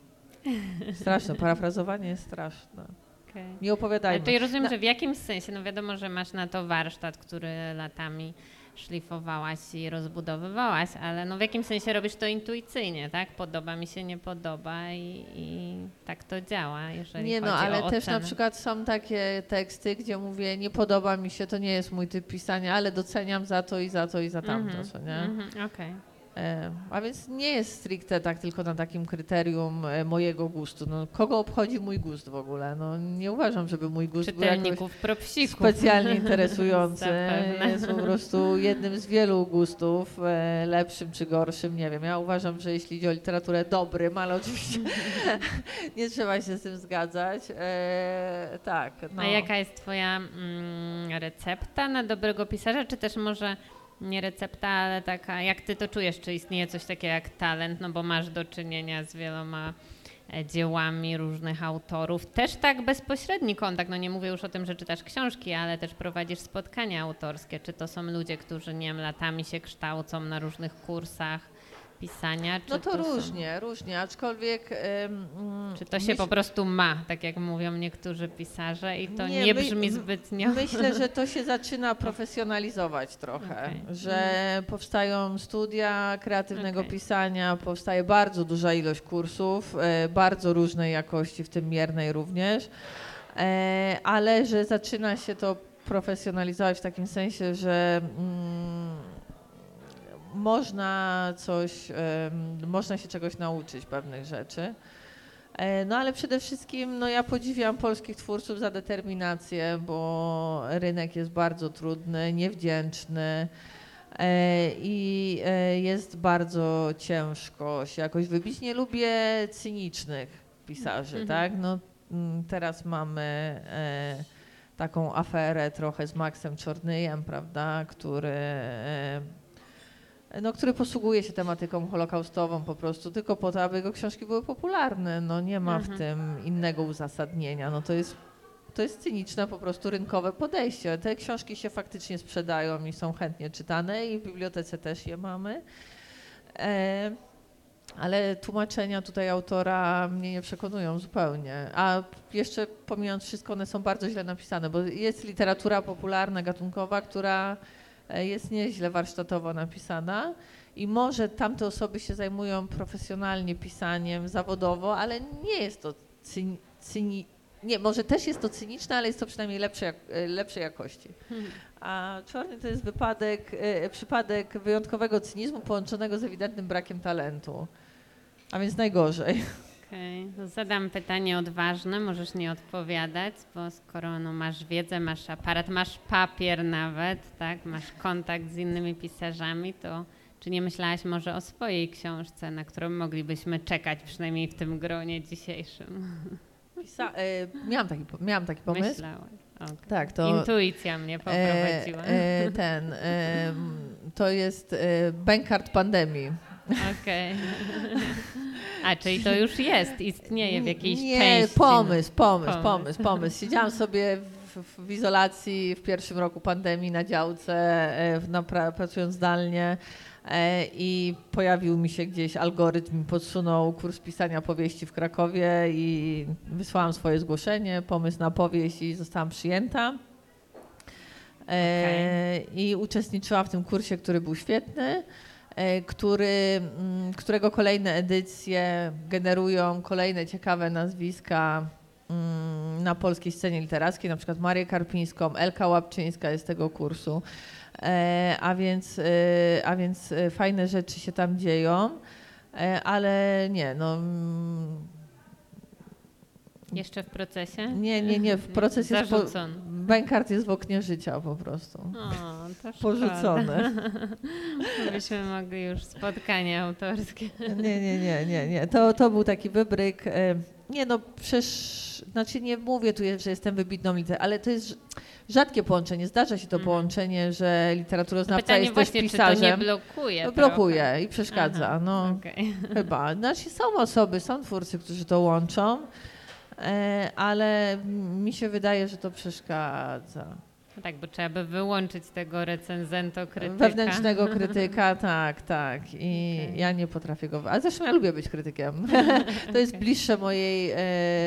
Straszne, parafrazowanie jest straszne. Okej. Nie opowiadajmy. Czyli rozumiem, Na- że w jakimś sensie, no wiadomo, że masz na to warsztat, który latami szlifowałaś i rozbudowywałaś, ale no w jakimś sensie robisz to intuicyjnie, tak? Podoba mi się, nie podoba i, i tak to działa, jeżeli Nie no, ale też na przykład są takie teksty, gdzie mówię, nie podoba mi się, to nie jest mój typ pisania, ale doceniam za to i za to i za tamto, Mhm, co nie? mhm, Okej. E, a więc nie jest stricte tak tylko na takim kryterium e, mojego gustu. No, kogo obchodzi mój gust w ogóle? No, nie uważam, żeby mój gust był propsików. specjalnie [LAUGHS] interesujący. Jest po prostu jednym z wielu gustów, e, lepszym czy gorszym, nie wiem. Ja uważam, że jeśli idzie o literaturę dobrym, ale oczywiście [LAUGHS] nie trzeba się z tym zgadzać. E, tak. No. A jaka jest twoja mm, recepta na dobrego pisarza, czy też może nie recepta, ale taka, jak ty to czujesz, czy istnieje coś takiego jak talent, no bo masz do czynienia z wieloma e, dziełami różnych autorów, też tak bezpośredni kontakt, no nie mówię już o tym, że czytasz książki, ale też prowadzisz spotkania autorskie, czy to są ludzie, którzy nie wiem, latami się kształcą na różnych kursach pisania, czy No to są- różnie, różnie, aczkolwiek... mm, Czy to się myśl- po prostu ma, tak jak mówią niektórzy pisarze i to nie, Nie, my- brzmi m- zbytnio... Myślę, że to się [LAUGHS] zaczyna profesjonalizować trochę, Okej. że powstają studia kreatywnego Okej. pisania, powstaje bardzo duża ilość kursów, e, bardzo różnej jakości, w tym miernej również, e, ale że zaczyna się to profesjonalizować w takim sensie, że mm, można coś, można się czegoś nauczyć pewnych rzeczy. E, No ale przede wszystkim no, ja podziwiam polskich twórców za determinację, bo rynek jest bardzo trudny, niewdzięczny e, i e, jest bardzo ciężko się jakoś wybić. Nie lubię cynicznych pisarzy, Mhm. tak? No, mm, teraz mamy taką aferę trochę z Maxem Czornyjem, prawda, który, no, który posługuje się tematyką holokaustową po prostu tylko po to, aby jego książki były popularne. No, nie ma w Mhm. tym innego uzasadnienia. No, to jest to jest cyniczne po prostu rynkowe podejście. Te książki się faktycznie sprzedają i są chętnie czytane i w bibliotece też je mamy. E, ale tłumaczenia tutaj autora mnie nie przekonują zupełnie. A jeszcze pomijając wszystko, one są bardzo źle napisane, bo jest literatura popularna, gatunkowa, która jest nieźle warsztatowo napisana i może tamte osoby się zajmują profesjonalnie pisaniem zawodowo, ale nie jest to cyni, cyni, nie, może też jest to cyniczne, ale jest to przynajmniej e, lepszej jakości. A czarny to jest wypadek, e, przypadek wyjątkowego cynizmu połączonego z ewidentnym brakiem talentu. A więc najgorzej. [LAUGHS] Okej, to zadam pytanie odważne, możesz nie odpowiadać, bo skoro no, masz wiedzę, masz aparat, masz papier nawet, tak, masz kontakt z innymi pisarzami, to czy nie myślałaś może o swojej książce, na którą moglibyśmy czekać, przynajmniej w tym gronie dzisiejszym? Pisa- e, miałam, taki, miałam taki pomysł. Myślałaś. okej. Tak, to Intuicja mnie poprowadziła. e, e, ten, e, to jest e, bankart pandemii. Okej. A, czyli to już jest, istnieje w jakiejś Nie, części. pomysł, pomysł, Pomysł. pomysł, pomysł. Siedziałam sobie w, w izolacji w pierwszym roku pandemii na działce, e, w- na pra, pracując zdalnie e, i pojawił mi się gdzieś algorytm, podsunął kurs pisania powieści w Krakowie i wysłałam swoje zgłoszenie, pomysł na powieść i zostałam przyjęta. E, I uczestniczyłam w tym kursie, który był świetny, który, mm, którego kolejne edycje generują kolejne ciekawe nazwiska mm, na polskiej scenie literackiej, na przykład Marię Karpińską, Elka Łapczyńska jest tego kursu, E, a więc, e, a więc e, fajne rzeczy się tam dzieją, e, ale nie, no mm, Jeszcze w procesie? nie, nie, nie, w [LAUGHS] proces jest po, Zarzucony. Bankart jest w oknie życia po prostu. O, to szkoda. Porzucone. [LAUGHS] Byśmy mogli już spotkanie autorskie. [LAUGHS] Nie, nie, nie, nie, nie. To, to był taki wybryk. e, Nie no, przecież, znaczy nie mówię tu, że jestem wybitną literaturą, ale to jest rz- rzadkie połączenie. Zdarza się to Mhm. połączenie, że literaturoznawca Pytanie jest też właśnie, czy to nie pisarzem. blokuje No, trochę? blokuje i przeszkadza. Aha, No, okej. chyba. Znaczy są osoby, są twórcy, którzy to łączą, ale mi się wydaje, że to przeszkadza. No Tak, bo trzeba by wyłączyć tego recenzentokrytyka. Wewnętrznego [LAUGHS] krytyka, tak, tak. I Okej. ja nie potrafię go. Ale zresztą ja lubię być krytykiem. [LAUGHS] to jest bliższe mojej e,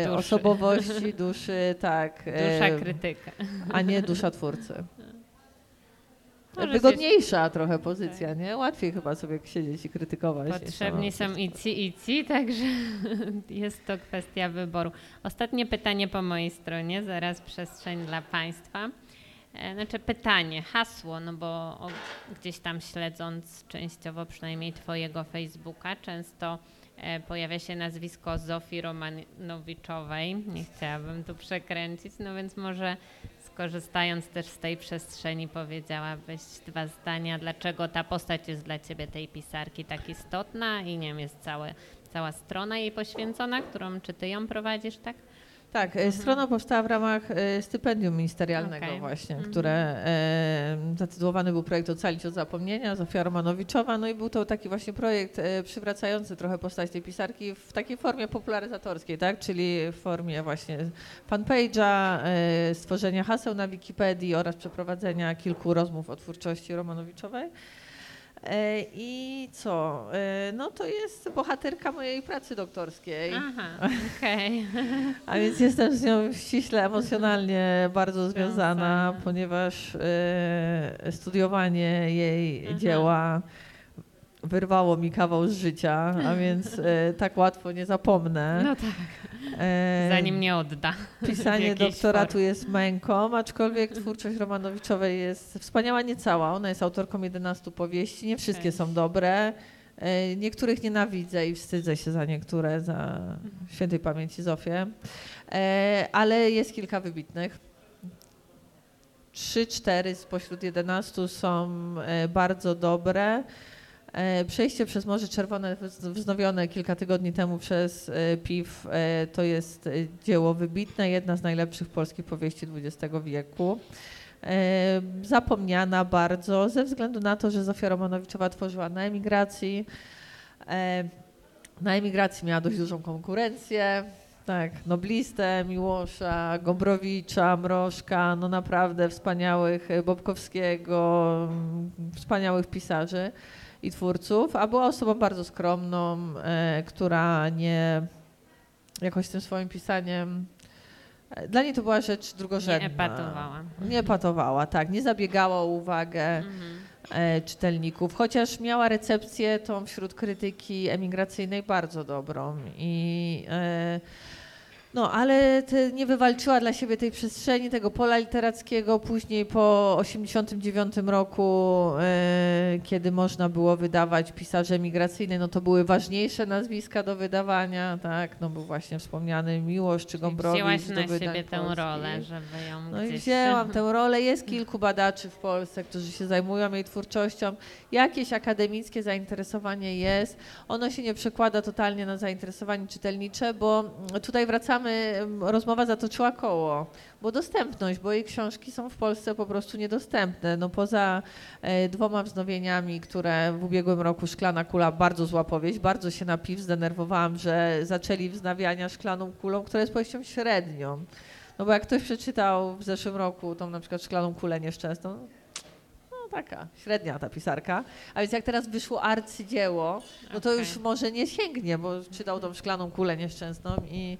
Duszy. osobowości, [LAUGHS] duszy, tak. e, Dusza krytyka. a nie dusza twórcy. Może Wygodniejsza trochę pozycja, nie? Łatwiej chyba sobie siedzieć i krytykować. Potrzebni sama są i ci, i ci, [LAUGHS] także jest to kwestia wyboru. Ostatnie pytanie po mojej stronie, zaraz przestrzeń dla Państwa. E, Znaczy pytanie, hasło, no bo o, gdzieś tam śledząc częściowo przynajmniej Twojego Facebooka, często e, pojawia się nazwisko Zofii Romanowiczowej. Nie chciałabym tu przekręcić, no więc może skorzystając też z tej przestrzeni powiedziałabyś dwa zdania, dlaczego ta postać jest dla Ciebie, tej pisarki, tak istotna i nie wiem, jest całe, cała strona jej poświęcona, którą, czy Ty ją prowadzisz, tak? Tak, e, strona powstała w ramach e, stypendium ministerialnego Okej. właśnie, Mhm. które e, zatytułowany był projekt Ocalić od zapomnienia, Zofia Romanowiczowa, no i był to taki właśnie projekt e, przywracający trochę postać tej pisarki w takiej formie popularyzatorskiej, tak, czyli w formie właśnie fanpage'a, e, stworzenia haseł na Wikipedii oraz przeprowadzenia kilku rozmów o twórczości Romanowiczowej. E, I co? E, No to jest bohaterka mojej pracy doktorskiej. Aha, [LAUGHS] okej. A więc jestem z nią ściśle emocjonalnie bardzo związana, ponieważ e, studiowanie jej Mhm. dzieła wyrwało mi kawał z życia, a więc e, tak łatwo nie zapomnę. No tak, E, zanim nie odda. Pisanie doktoratu formie. jest męką, aczkolwiek twórczość Romanowiczowej jest wspaniała, nie cała. Ona jest autorką 11 powieści, nie wszystkie są dobre. E, Niektórych nienawidzę i wstydzę się za niektóre, za świętej pamięci Zofię, E, ale jest kilka wybitnych. Trzy, cztery spośród 11 są bardzo dobre. E, Przejście przez Morze Czerwone, wz- wznowione kilka tygodni temu przez e, PIW, e, to jest dzieło wybitne, jedna z najlepszych polskich powieści XX wieku. Zapomniana bardzo ze względu na to, że Zofia Romanowiczowa tworzyła na emigracji. Na emigracji miała dość dużą konkurencję. Tak, Noblistę, Miłosza, Gombrowicza, Mrożka, no naprawdę wspaniałych, Bobkowskiego, wspaniałych pisarzy i twórców, a była osobą bardzo skromną, e, która nie jakoś tym swoim pisaniem. e, Dla niej to była rzecz drugorzędna. Nie epatowała. Nie epatowała, tak. Nie zabiegała o uwagę Mhm. e, czytelników, chociaż miała recepcję tą wśród krytyki emigracyjnej bardzo dobrą. I, no, ale nie wywalczyła dla siebie tej przestrzeni, tego pola literackiego. Później po 1989 roku, e, kiedy można było wydawać pisarzy emigracyjnych, no to były ważniejsze nazwiska do wydawania, tak? No był właśnie wspomniany Miłosz czy Gombrowicz Wzięłaś na siebie tę rolę, żeby ją No i gdzieś... wzięłam tę [LAUGHS] rolę. Jest kilku badaczy w Polsce, którzy się zajmują jej twórczością. Jakieś akademickie zainteresowanie jest. Ono się nie przekłada totalnie na zainteresowanie czytelnicze, bo tutaj wracamy, mm, rozmowa zatoczyła koło. Bo dostępność, bo jej książki są w Polsce po prostu niedostępne. No poza e, dwoma wznowieniami, które w ubiegłym roku Szklana Kula, bardzo zła powieść, bardzo się na piw zdenerwowałam, że zaczęli wznawiania Szklaną Kulą, która jest powieścią średnią. No bo jak ktoś przeczytał w zeszłym roku tą na przykład Szklaną Kulę Nieszczęsną, taka średnia ta pisarka, a więc jak teraz wyszło arcydzieło, no to Okej. już może nie sięgnie, bo czytał tą Szklaną Kulę Nieszczęsną i,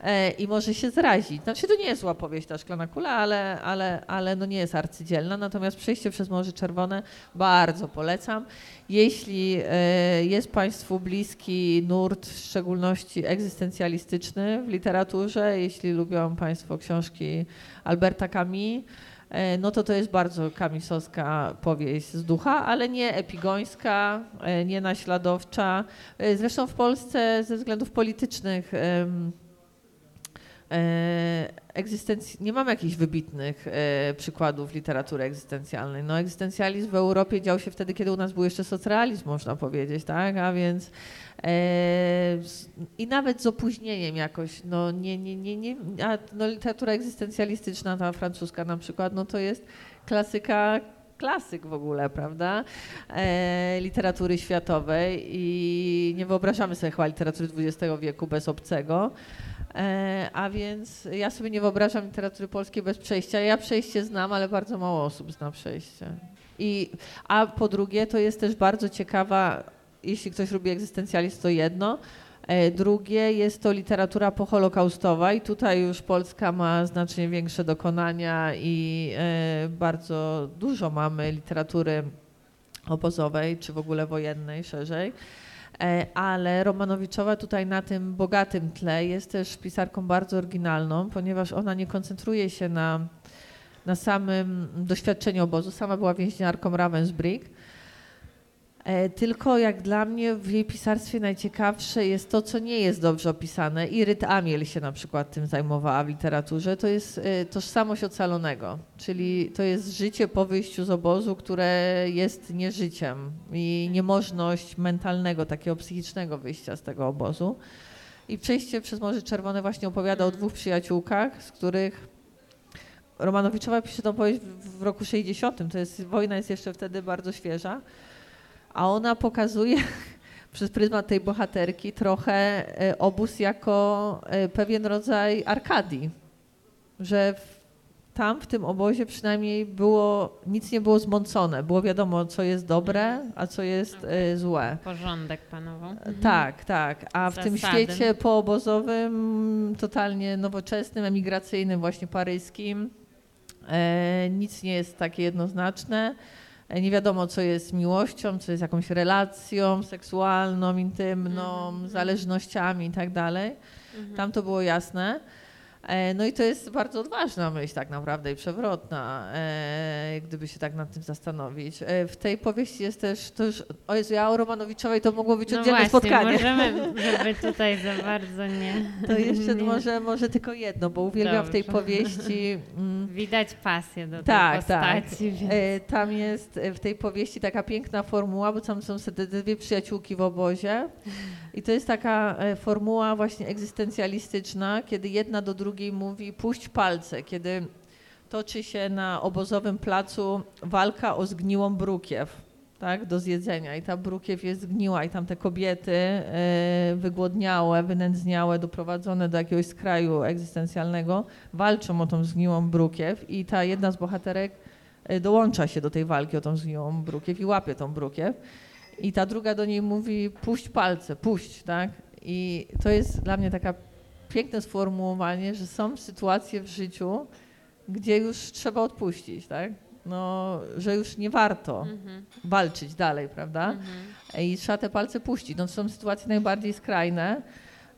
e, i może się zrazić. Znaczy to nie jest zła powieść ta Szklana Kula, ale, ale, ale no nie jest arcydzielna, natomiast Przejście przez Morze Czerwone bardzo polecam. Jeśli e, jest Państwu bliski nurt, w szczególności egzystencjalistyczny w literaturze, jeśli lubią Państwo książki Alberta Camus, no to to jest bardzo kamisowska powieść z ducha, ale nie epigońska, e, nie naśladowcza. E, Zresztą w Polsce ze względów politycznych e, egzystencji, nie mamy jakichś wybitnych e, przykładów literatury egzystencjalnej. No, egzystencjalizm w Europie dział się wtedy, kiedy u nas był jeszcze socrealizm, można powiedzieć, tak? A więc e, i nawet z opóźnieniem jakoś, no nie, nie, nie, nie a no, literatura egzystencjalistyczna, ta francuska na przykład, no to jest klasyka klasyk w ogóle, prawda? E, literatury światowej i nie wyobrażamy sobie chyba literatury XX wieku bez obcego. E, a więc ja sobie nie wyobrażam literatury polskiej bez przejścia. Ja przejście znam, ale bardzo mało osób zna przejście. I, a po drugie, to jest też bardzo ciekawa, jeśli ktoś lubi egzystencjalizm, to jedno. E, Drugie jest to literatura poholokaustowa i tutaj już Polska ma znacznie większe dokonania i e, bardzo dużo mamy literatury obozowej czy w ogóle wojennej szerzej. E, Ale Romanowiczowa tutaj na tym bogatym tle jest też pisarką bardzo oryginalną, ponieważ ona nie koncentruje się na, na samym doświadczeniu obozu. Sama była więźniarką Ravensbrück. E, Tylko jak dla mnie w jej pisarstwie najciekawsze jest to, co nie jest dobrze opisane. I Ryt Amiel się na przykład tym zajmowała w literaturze. To jest e, tożsamość ocalonego, czyli to jest życie po wyjściu z obozu, które jest nieżyciem i niemożność mentalnego, takiego psychicznego wyjścia z tego obozu. I przejście przez Morze Czerwone właśnie opowiada o dwóch przyjaciółkach, z których Romanowiczowa pisze tą powieść w, roku 60. To jest, wojna jest jeszcze wtedy bardzo świeża. A ona pokazuje [LAUGHS] przez pryzmat tej bohaterki trochę e, obóz jako e, pewien rodzaj arkadii. Że w, tam w tym obozie przynajmniej było, nic nie było zmącone. Było wiadomo, co jest dobre, a co jest e, złe. Porządek panował. Tak, tak. A w tym świecie poobozowym, totalnie nowoczesnym, emigracyjnym, właśnie paryskim, e, nic nie jest takie jednoznaczne. Nie wiadomo, co jest miłością, co jest jakąś relacją seksualną, intymną, Mhm, zależnościami i tak dalej. Mhm. Tam to było jasne. E, No i to jest bardzo odważna myśl tak naprawdę i przewrotna, e, gdyby się tak nad tym zastanowić. E, W tej powieści jest też, to już, o Jezu, ja o Romanowiczowej to mogło być No oddzielne właśnie, spotkanie. możemy, [LAUGHS] żeby tutaj za bardzo nie... To jeszcze nie. może, może tylko jedno, bo uwielbiam w tej Dobrze. powieści... Mm, Widać pasję do tej tak, tak. postaci, więc... E, Tam jest w tej powieści taka piękna formuła, bo tam są te dwie przyjaciółki w obozie. I to jest taka e, formuła właśnie egzystencjalistyczna, kiedy jedna do drugiej mówi puść palce, kiedy toczy się na obozowym placu walka o zgniłą brukiew. Tak, do zjedzenia i ta brukiew jest zgniła i tam te kobiety e, wygłodniałe, wynędzniałe, doprowadzone do jakiegoś skraju egzystencjalnego walczą o tą zgniłą brukiew i ta jedna z bohaterek e, dołącza się do tej walki o tą zgniłą brukiew i łapie tą brukiew. I ta druga do niej mówi, puść palce, puść, tak? I to jest dla mnie taka piękne sformułowanie, że są sytuacje w życiu, gdzie już trzeba odpuścić, tak? No, że już nie warto Mhm, walczyć dalej, prawda? mhm. I trzeba te palce puścić. No, to są sytuacje najbardziej skrajne,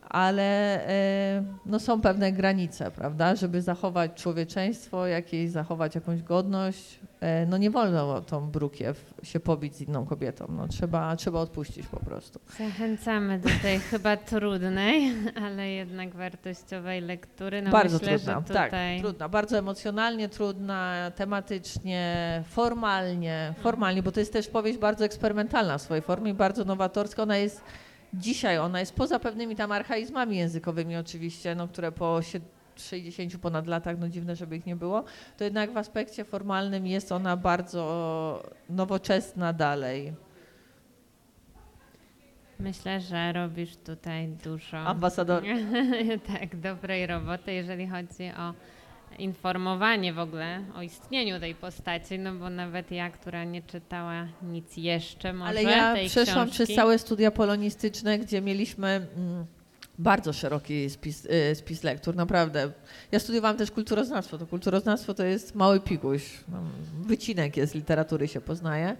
ale e, no, są pewne granice, prawda? Żeby zachować człowieczeństwo, jakieś, zachować jakąś godność, e, no nie wolno tą brukiew się pobić z inną kobietą. No, trzeba, trzeba odpuścić po prostu. Zachęcamy do tej [LAUGHS] chyba trudnej, ale jednak wartościowej lektury. No bardzo myślę, trudna, że tutaj... tak, trudna, bardzo emocjonalnie trudna, tematycznie, formalnie, formalnie, bo to jest też powieść bardzo eksperymentalna w swojej formie, bardzo nowatorska. Ona jest dzisiaj, ona jest poza pewnymi tam archaizmami językowymi oczywiście, no, które po sie- 60 ponad latach, no dziwne, żeby ich nie było, to jednak w aspekcie formalnym jest ona bardzo nowoczesna dalej. Myślę, że robisz tutaj dużo Ambasador. [LAUGHS] tak, dobrej roboty, jeżeli chodzi o informowanie w ogóle o istnieniu tej postaci, no bo nawet ja, która nie czytała nic jeszcze może Ale ja tej przeszłam książki, przez całe studia polonistyczne, gdzie mieliśmy mm, bardzo szeroki spis, y, spis lektur, naprawdę. Ja studiowałam też kulturoznawstwo. To kulturoznawstwo to jest mały piguś. No, Wycinek jest literatury się poznaje.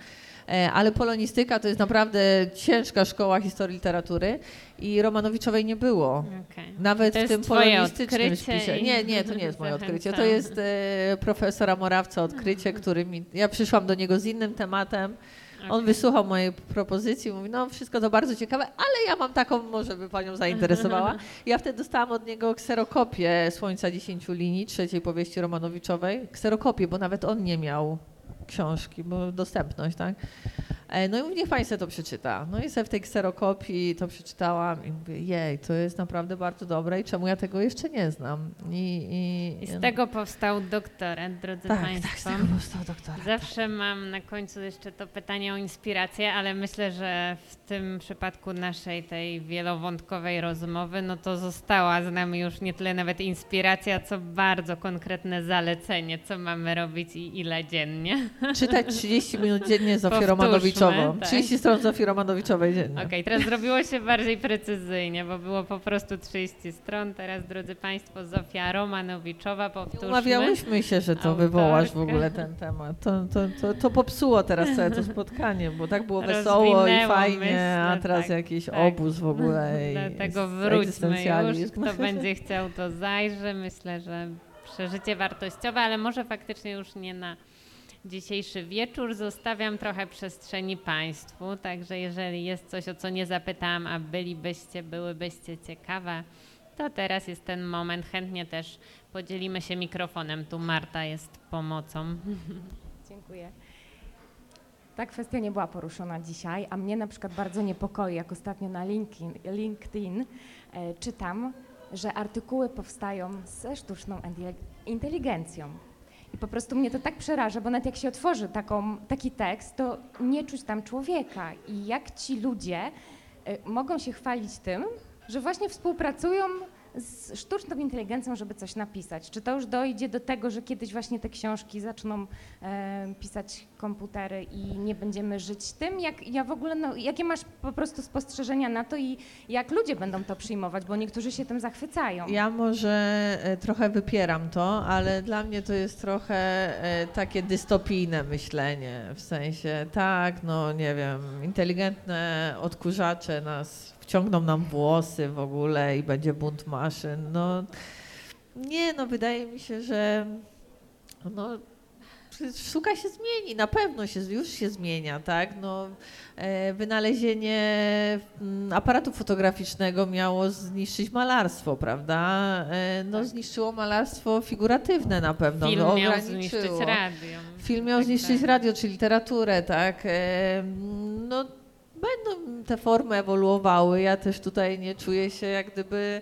E, Ale polonistyka to jest naprawdę ciężka szkoła historii literatury i Romanowiczowej nie było. Okej. Nawet w tym polonistycznym spisie. Nie, nie, to nie jest moje [LAUGHS] odkrycie. To jest e, profesora Morawca odkrycie, który mi. Ja przyszłam do niego z innym tematem. On Okej. wysłuchał mojej propozycji, mówi, no wszystko to bardzo ciekawe, ale ja mam taką, może by panią zainteresowała. [LAUGHS] Ja wtedy dostałam od niego kserokopię Słońca dziesięciu linii, trzeciej powieści Romanowiczowej. Kserokopię, bo nawet on nie miał książki, bo dostępność, tak? E, No i mówię, niech pani sobie to przeczyta. No i sobie w tej kserokopii to przeczytałam i mówię, jej, to jest naprawdę bardzo dobre i czemu ja tego jeszcze nie znam? I, i, I z tego powstał doktorat, drodzy tak, tak, Państwo. z tego powstał doktora. Zawsze mam na końcu jeszcze to pytanie o inspirację, ale myślę, że w tym przypadku naszej tej wielowątkowej rozmowy, no to została z nami już nie tyle nawet inspiracja, co bardzo konkretne zalecenie, co mamy robić i ile dziennie. Czytać 30 minut dziennie Zofię [LAUGHS] Powtórzmy, Romanowiczową. tak. 30 stron Zofii Romanowiczowej dziennie. Okej, teraz zrobiło się bardziej precyzyjnie, bo było po prostu 30 stron. Teraz, drodzy Państwo, Zofia Romanowiczowa, powtórzmy. Umawiałyśmy się, że to wywołasz w Autorka. ogóle ten temat. To, to, to, to popsuło teraz całe to spotkanie, bo tak było wesoło i Rozwinęło fajnie, myśl, a teraz tak, jakiś tak. obóz w ogóle. [LAUGHS] i Dlatego wróćmy już. Kto będzie chciał, to zajrzy. Myślę, że przeżycie wartościowe, ale może faktycznie już nie na dzisiejszy wieczór. Zostawiam trochę przestrzeni Państwu, także jeżeli jest coś, o co nie zapytałam, a bylibyście, byłybyście ciekawe, to teraz jest ten moment. Chętnie też podzielimy się mikrofonem. Tu Marta jest pomocą. [LAUGHS] Dziękuję. Ta kwestia nie była poruszona dzisiaj, a mnie na przykład bardzo niepokoi, jak ostatnio na LinkedIn, LinkedIn czytam, że artykuły powstają ze sztuczną inteligencją. I po prostu mnie to tak przeraża, bo nawet jak się otworzy taką, taki tekst, to nie czuć tam człowieka. I jak ci ludzie e, mogą się chwalić tym, że właśnie współpracują z sztuczną inteligencją, żeby coś napisać. Czy to już dojdzie do tego, że kiedyś właśnie te książki zaczną e, pisać komputery i nie będziemy żyć tym? Jak, ja w ogóle, no, jakie masz po prostu spostrzeżenia na to i jak ludzie będą to przyjmować, bo niektórzy się tym zachwycają. Ja może e, trochę wypieram to, ale dla mnie to jest trochę e, takie dystopijne myślenie. W sensie, tak, no nie wiem, inteligentne odkurzacze nas wciągną nam włosy w ogóle i będzie bunt maszyn. No, Nie, no wydaje mi się, że no, sztuka się zmieni, na pewno się, już się zmienia, tak? No, e, wynalezienie mm, aparatu fotograficznego miało zniszczyć malarstwo, prawda? E, no, Tak. zniszczyło malarstwo figuratywne na pewno. Film no, miał zniszczyć radio. Film miał Tak, zniszczyć tak. radio czy literaturę, tak? E, No, będą te formy ewoluowały. Ja też tutaj nie czuję się jak gdyby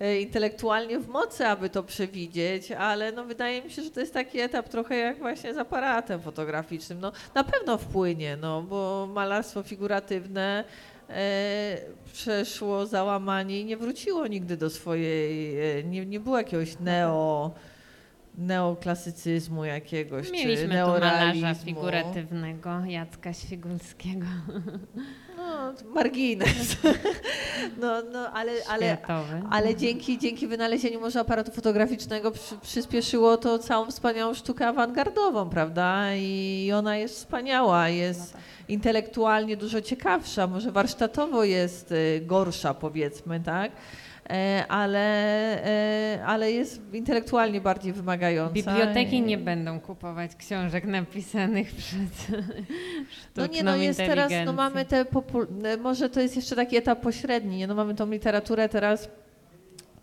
e, intelektualnie w mocy, aby to przewidzieć, ale no wydaje mi się, że to jest taki etap trochę jak właśnie z aparatem fotograficznym. No, na pewno wpłynie, no, bo malarstwo figuratywne e, przeszło załamanie i nie wróciło nigdy do swojej, e, nie, nie było jakiegoś neo neoklasycyzmu jakiegoś, Mieliśmy czy tu malarza neorealizmu. figuratywnego, Jacka Świgulskiego, No, margines. [LAUGHS] No, no, ale, ale, ale dzięki, dzięki wynalezieniu może aparatu fotograficznego przy, przyspieszyło to całą wspaniałą sztukę awangardową, prawda? I ona jest wspaniała, jest intelektualnie dużo ciekawsza, może warsztatowo jest y, gorsza, powiedzmy, tak? E, Ale, e, ale jest intelektualnie bardziej wymagająca. Biblioteki nie będą kupować książek napisanych [LAUGHS] przez No nie, no jest teraz, no mamy te, e, może to jest jeszcze taki etap pośredni, nie? no mamy tą literaturę teraz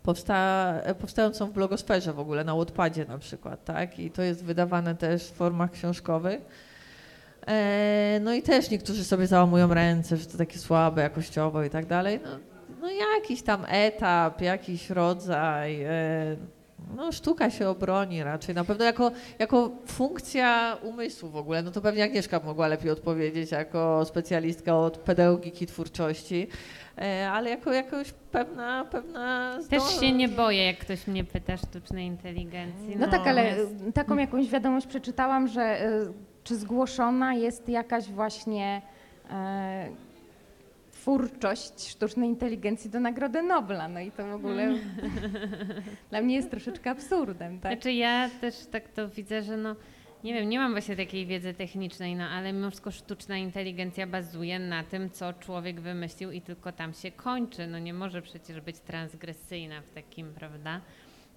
powsta- powstającą w blogosferze w ogóle, na Wattpadzie na przykład, tak? I to jest wydawane też w formach książkowych. E, no i też niektórzy sobie załamują ręce, że to takie słabe jakościowo i tak dalej. No, no jakiś tam etap, jakiś rodzaj, e, no sztuka się obroni raczej. Na pewno jako, jako funkcja umysłu w ogóle, no to pewnie Agnieszka mogła lepiej odpowiedzieć jako specjalistka od pedagogiki twórczości, e, ale jako jakoś pewna, pewna Też zdolność. się nie boję, jak ktoś mnie pyta sztucznej inteligencji. No, tak, ale jest- y, taką jakąś wiadomość przeczytałam, że y, czy zgłoszona jest jakaś właśnie e, twórczość sztucznej inteligencji do Nagrody Nobla. No i to w ogóle [LAUGHS] dla mnie jest troszeczkę absurdem, tak? Znaczy ja też tak to widzę, że no nie wiem, nie mam właśnie takiej wiedzy technicznej, no ale mimo wszystko sztuczna inteligencja bazuje na tym, co człowiek wymyślił i tylko tam się kończy. No nie może przecież być transgresyjna w takim, prawda,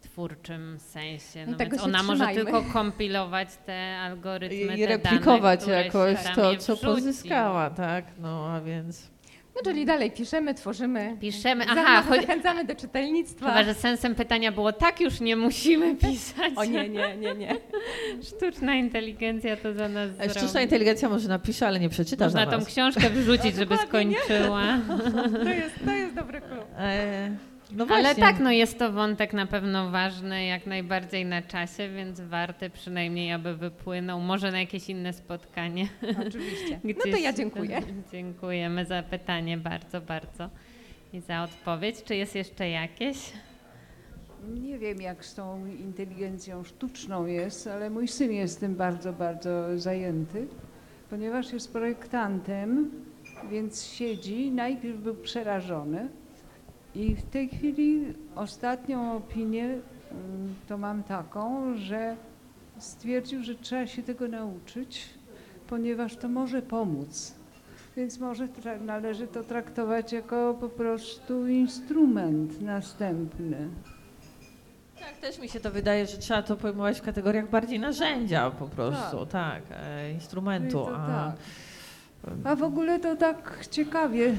twórczym sensie. No No tego więc się ona może trzymajmy. tylko kompilować te algorytmy, i te replikować dane, które jakoś się tam to, co pozyskała, tak? No a więc. No czyli dalej piszemy, tworzymy. Piszemy, aha, chodzi, Zachęcamy do czytelnictwa. chyba, że sensem pytania było, tak już nie musimy [LAUGHS] pisać. O nie, nie, nie, nie. Sztuczna inteligencja to za nas zrobi. Sztuczna inteligencja może napisze, ale nie przeczyta Można za tą was. książkę wrzucić, żeby [LAUGHS] skończyła. [LAUGHS] To jest, to jest dobry klub. E, no Ale tak, no jest to wątek na pewno ważny, jak najbardziej na czasie, więc warty przynajmniej, aby wypłynął. Może na jakieś inne spotkanie. Oczywiście. [LAUGHS] No to Gdzieś- ja dziękuję. [LAUGHS] Dziękujemy za pytanie bardzo, bardzo i za odpowiedź. Czy jest jeszcze jakieś? Nie wiem, jak z tą inteligencją sztuczną jest, ale mój syn jest tym bardzo, bardzo zajęty, ponieważ jest projektantem, więc siedzi. Najpierw był przerażony i w tej chwili ostatnią opinię mm, to mam taką, że stwierdził, że trzeba się tego nauczyć, ponieważ to może pomóc. Więc może należy to traktować jako po prostu instrument następny. Tak, też mi się to wydaje, że trzeba to pojmować w kategoriach bardziej narzędzia po prostu, tak, e, instrumentu. A, tak. A w ogóle to tak ciekawie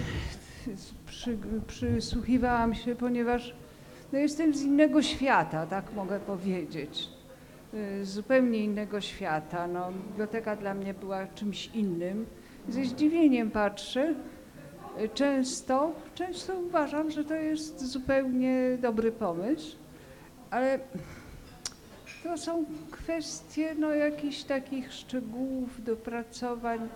przy, przysłuchiwałam się, ponieważ no jestem z innego świata, tak mogę powiedzieć. Y, zupełnie innego świata. No, biblioteka dla mnie była czymś innym. Ze zdziwieniem patrzę. Y, Często, często uważam, że to jest zupełnie dobry pomysł, ale to są kwestie no, jakichś takich szczegółów, dopracowań.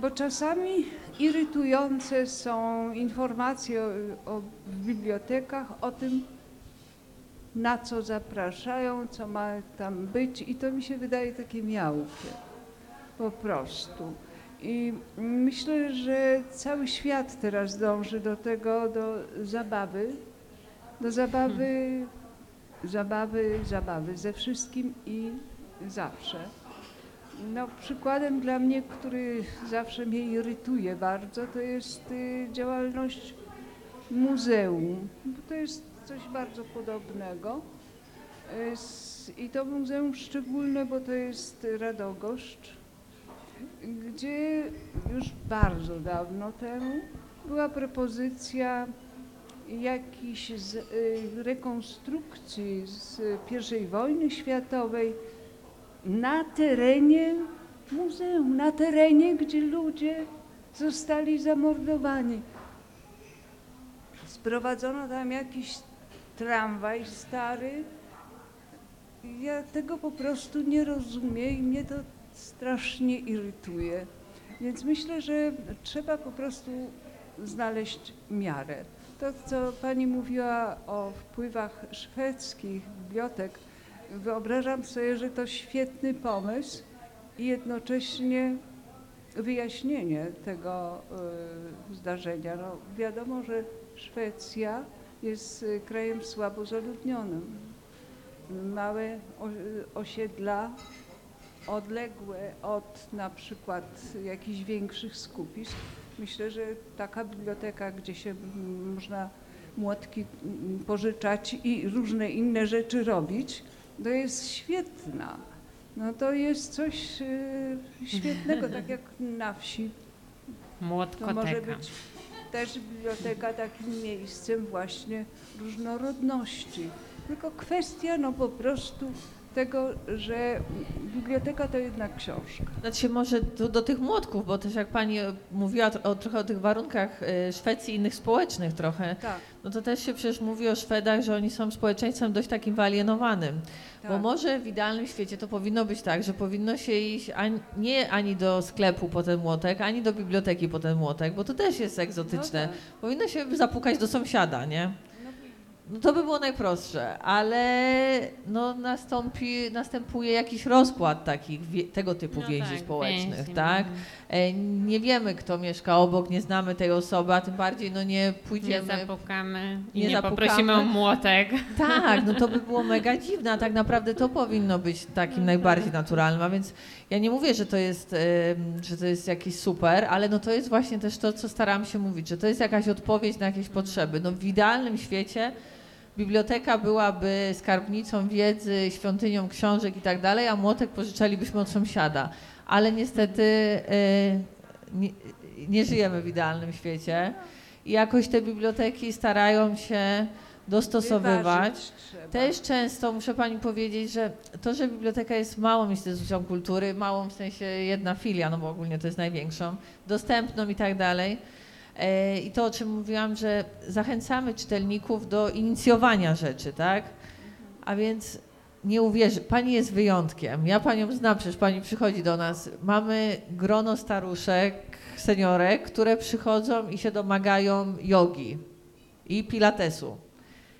Bo czasami irytujące są informacje o, o, w bibliotekach o tym, na co zapraszają, co ma tam być i to mi się wydaje takie miałkie. Po prostu. I myślę, że cały świat teraz dąży do tego, do zabawy, do zabawy, zabawy, zabawy ze wszystkim i zawsze. No, przykładem dla mnie, który zawsze mnie irytuje bardzo, to jest y, działalność muzeum. To jest coś bardzo podobnego. S- I to muzeum szczególne, bo to jest Radogoszcz, gdzie już bardzo dawno temu była propozycja jakiejś y, rekonstrukcji z I wojny światowej na terenie muzeum, na terenie, gdzie ludzie zostali zamordowani. Sprowadzono tam jakiś tramwaj stary. Ja tego po prostu nie rozumiem i mnie to strasznie irytuje. Więc myślę, że trzeba po prostu znaleźć miarę. To, co Pani mówiła o wpływach szwedzkich bibliotek, wyobrażam sobie, że to świetny pomysł i jednocześnie wyjaśnienie tego y, zdarzenia. No, wiadomo, że Szwecja jest y, krajem słabo zaludnionym. Małe osiedla, odległe od na przykład jakichś większych skupisk. Myślę, że taka biblioteka, gdzie się można młotki pożyczać i różne inne rzeczy robić, to jest świetna. No to jest coś y, świetnego, tak jak na wsi. To Młotkoteka. może być też biblioteka takim miejscem właśnie różnorodności. Tylko kwestia no po prostu tego, że biblioteka to jednak książka. Znaczy może do, do tych młotków, bo też jak pani mówiła o, trochę o tych warunkach e, Szwecji i innych społecznych trochę, Tak, no to też się przecież mówi o Szwedach, że oni są społeczeństwem dość takim wyalienowanym. Bo tak. może w idealnym świecie to powinno być tak, że powinno się iść ani, nie ani do sklepu po ten młotek, ani do biblioteki po ten młotek, bo to też jest egzotyczne. No tak. Powinno się zapukać do sąsiada, nie? No to by było najprostsze, ale no nastąpi, następuje jakiś rozkład takich tego typu No więzi tak, społecznych, więzi, tak? E, nie wiemy, kto mieszka obok, nie znamy tej osoby, a tym bardziej no nie Nie pójdziemy. zapukamy i nie nie, zapukamy. poprosimy o młotek. [LAUGHS] Tak, no to by było mega dziwne, a tak naprawdę to powinno być takim najbardziej naturalnym, a więc ja nie mówię, że to jest, em, że to jest jakiś super, ale no to jest właśnie też to, co staram się mówić, że to jest jakaś odpowiedź na jakieś potrzeby. No w idealnym świecie biblioteka byłaby skarbnicą wiedzy, świątynią książek i tak dalej, a młotek pożyczalibyśmy od sąsiada. Ale niestety e, nie, nie żyjemy w idealnym świecie i jakoś te biblioteki starają się dostosowywać. Też często muszę pani powiedzieć, że to, że biblioteka jest małą instytucją kultury, małą w sensie jedna filia, no bo ogólnie to jest największą, dostępną i tak dalej. E, I to, o czym mówiłam, że zachęcamy czytelników do inicjowania rzeczy, tak? A więc nie uwierzy, pani jest wyjątkiem. Ja panią znam, przecież pani przychodzi do nas. Mamy grono staruszek, seniorek, które przychodzą i się domagają jogi i pilatesu.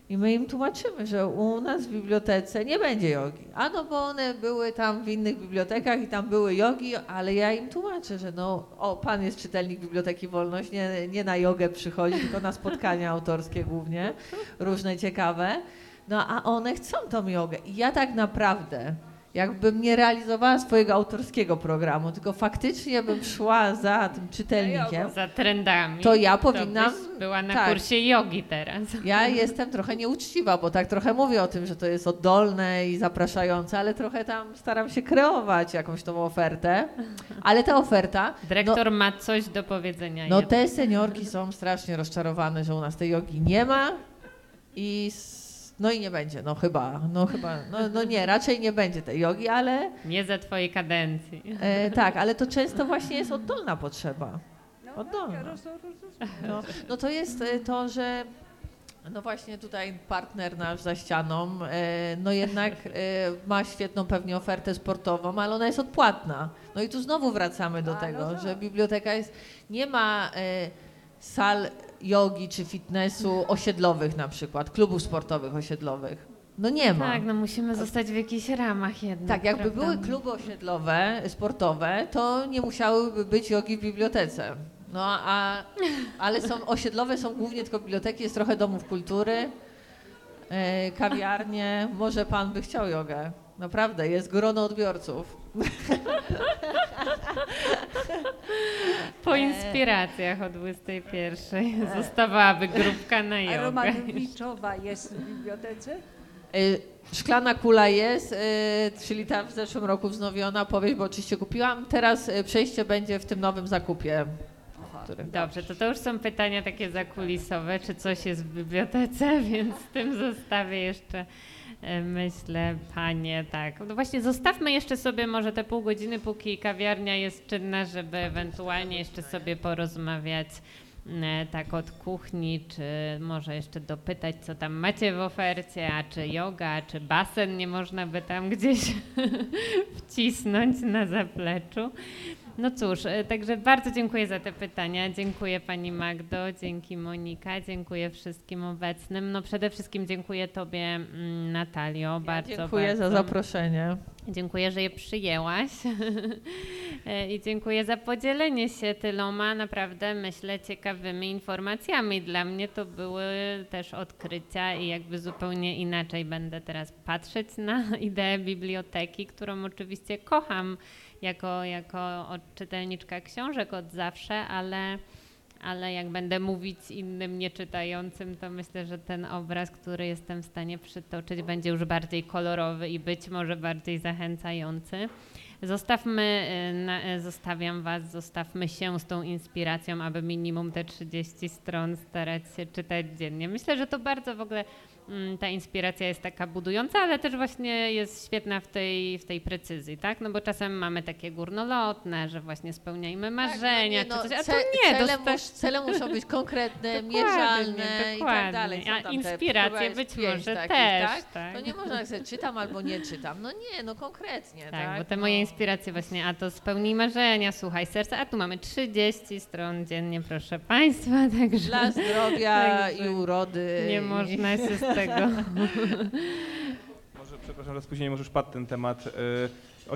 I my im tłumaczymy, że u nas w bibliotece nie będzie jogi. A no bo one były tam w innych bibliotekach i tam były jogi, ale ja im tłumaczę, że no, o, pan jest czytelnik Biblioteki Wolność, nie, nie na jogę przychodzi, tylko na spotkania autorskie głównie, różne ciekawe. No a one chcą tą jogę. I ja tak naprawdę, jakbym nie realizowała swojego autorskiego programu, tylko faktycznie bym szła za tym czytelnikiem, Za trendami. To ja to powinnam- byś była na tak. kursie jogi teraz. Ja jestem trochę nieuczciwa, bo tak trochę mówię o tym, że to jest oddolne i zapraszające, ale trochę tam staram się kreować jakąś tą ofertę. Ale ta oferta, Dyrektor ma coś do powiedzenia. no te seniorki są strasznie rozczarowane, że u nas tej jogi nie ma i no i nie będzie, no chyba, no chyba, no, no nie, raczej nie będzie tej jogi, ale Nie za twojej kadencji. e, tak, ale to często właśnie jest oddolna potrzeba. No Oddolna. tak, No, no to jest e, to, że no właśnie tutaj partner nasz za ścianą, e, no jednak e, ma świetną pewnie ofertę sportową, ale ona jest odpłatna. No i tu znowu wracamy do no tego, tak. że biblioteka jest, nie ma sal jogi czy fitnessu osiedlowych na przykład, klubów sportowych osiedlowych. No nie ma. Tak, no musimy zostać w jakichś ramach jednak. Tak, jakby prawda? były kluby osiedlowe, sportowe, to nie musiałyby być jogi w bibliotece. No a, ale są osiedlowe są głównie tylko biblioteki, jest trochę domów kultury, e, kawiarnie. Może pan by chciał jogę. Naprawdę, jest grono odbiorców. [LAUGHS] Po inspiracjach o 21 zostawałaby grupka na A jogę. Romanowiczowa jest w bibliotece? Y, Szklana kula jest, czyli ta w zeszłym roku wznowiona powieść, bo oczywiście kupiłam. Teraz przejście będzie w tym nowym zakupie. Który... Dobrze, to to już są pytania takie zakulisowe, czy coś jest w bibliotece, [LAUGHS] więc z tym zostawię jeszcze, e, myślę, panie, tak. No właśnie, zostawmy jeszcze sobie może te pół godziny, póki kawiarnia jest czynna, żeby ewentualnie jeszcze sobie porozmawiać e, tak od kuchni, czy może jeszcze dopytać, co tam macie w ofercie, a czy yoga, czy basen nie można by tam gdzieś [LAUGHS] wcisnąć na zapleczu. No cóż, e, także bardzo dziękuję za te pytania. Dziękuję Pani Magdo, dzięki Monika, dziękuję wszystkim obecnym. No przede wszystkim dziękuję Tobie mm, Natalio, bardzo, Dziękuję bardzo. za zaproszenie. Dziękuję, że je przyjęłaś [LAUGHS] E, i dziękuję za podzielenie się tyloma naprawdę, myślę, ciekawymi informacjami. Dla mnie to były też odkrycia i jakby zupełnie inaczej będę teraz patrzeć na [LAUGHS] ideę biblioteki, którą oczywiście kocham jako, jako od- czytelniczka książek od zawsze, ale ale jak będę mówić innym nieczytającym, to myślę, że ten obraz, który jestem w stanie przytoczyć, będzie już bardziej kolorowy i być może bardziej zachęcający. Zostawmy, y, y, zostawiam Was, zostawmy się z tą inspiracją, aby minimum te 30 stron starać się czytać dziennie. Myślę, że to bardzo w ogóle ta inspiracja jest taka budująca, ale też właśnie jest świetna w tej, w tej precyzji, tak? No bo czasem mamy takie górnolotne, że właśnie spełniajmy marzenia, Tak, no czy coś, a to nie, cele, dosta- mus, cele muszą być konkretne, [LAUGHS] Dokładnie, mierzalne i dokładnie. tak dalej. A inspiracje być może takich, też, tak? tak. To nie można jak sobie czytam albo nie czytam. No nie, no konkretnie, tak? Tak, bo te no. moje inspiracje właśnie, a to spełnij marzenia, słuchaj serca, a tu mamy 30 stron dziennie, proszę Państwa, [LAUGHS] także Dla zdrowia [LAUGHS] Także i urody. nie i- można się tego... [LAUGHS] Może, przepraszam, że spóźnienie, może już padł ten temat.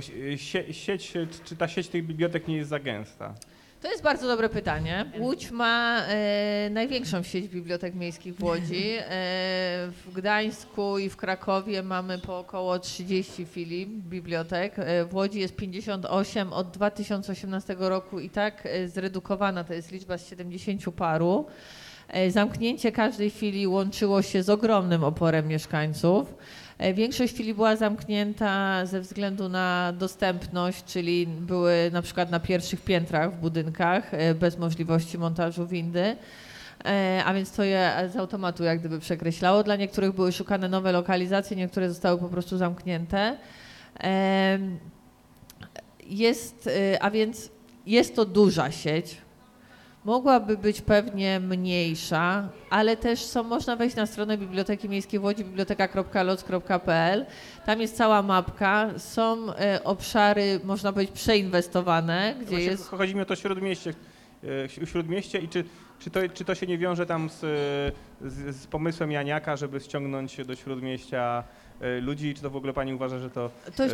Sie- sie, sieć, czy ta sieć tych bibliotek nie jest za gęsta? To jest bardzo dobre pytanie. Łódź ma e, największą sieć bibliotek miejskich w Łodzi. E, w Gdańsku i w Krakowie mamy po około 30 filii bibliotek. E, w Łodzi jest 58 od 2018 roku i tak e, zredukowana to jest liczba z 70 paru. E, Zamknięcie każdej filii łączyło się z ogromnym oporem mieszkańców. E, Większość filii była zamknięta ze względu na dostępność, czyli były na przykład na pierwszych piętrach w budynkach e, bez możliwości montażu windy. A więc to je z automatu jak gdyby przekreślało. Dla niektórych były szukane nowe lokalizacje, niektóre zostały po prostu zamknięte. Jest, a więc jest to duża sieć. Mogłaby być pewnie mniejsza, ale też są, można wejść na stronę Biblioteki Miejskiej w Łodzi, biblioteka.loc.pl. Tam jest cała mapka, są e, obszary, można powiedzieć, przeinwestowane, gdzie Właśnie jest... Chodzi mi o to śródmieście, y, śródmieście i czy, czy, to, czy to się nie wiąże tam z, y, z, z pomysłem Janiaka, żeby ściągnąć do śródmieścia ludzi, czy to w ogóle pani uważa, że to, To, y,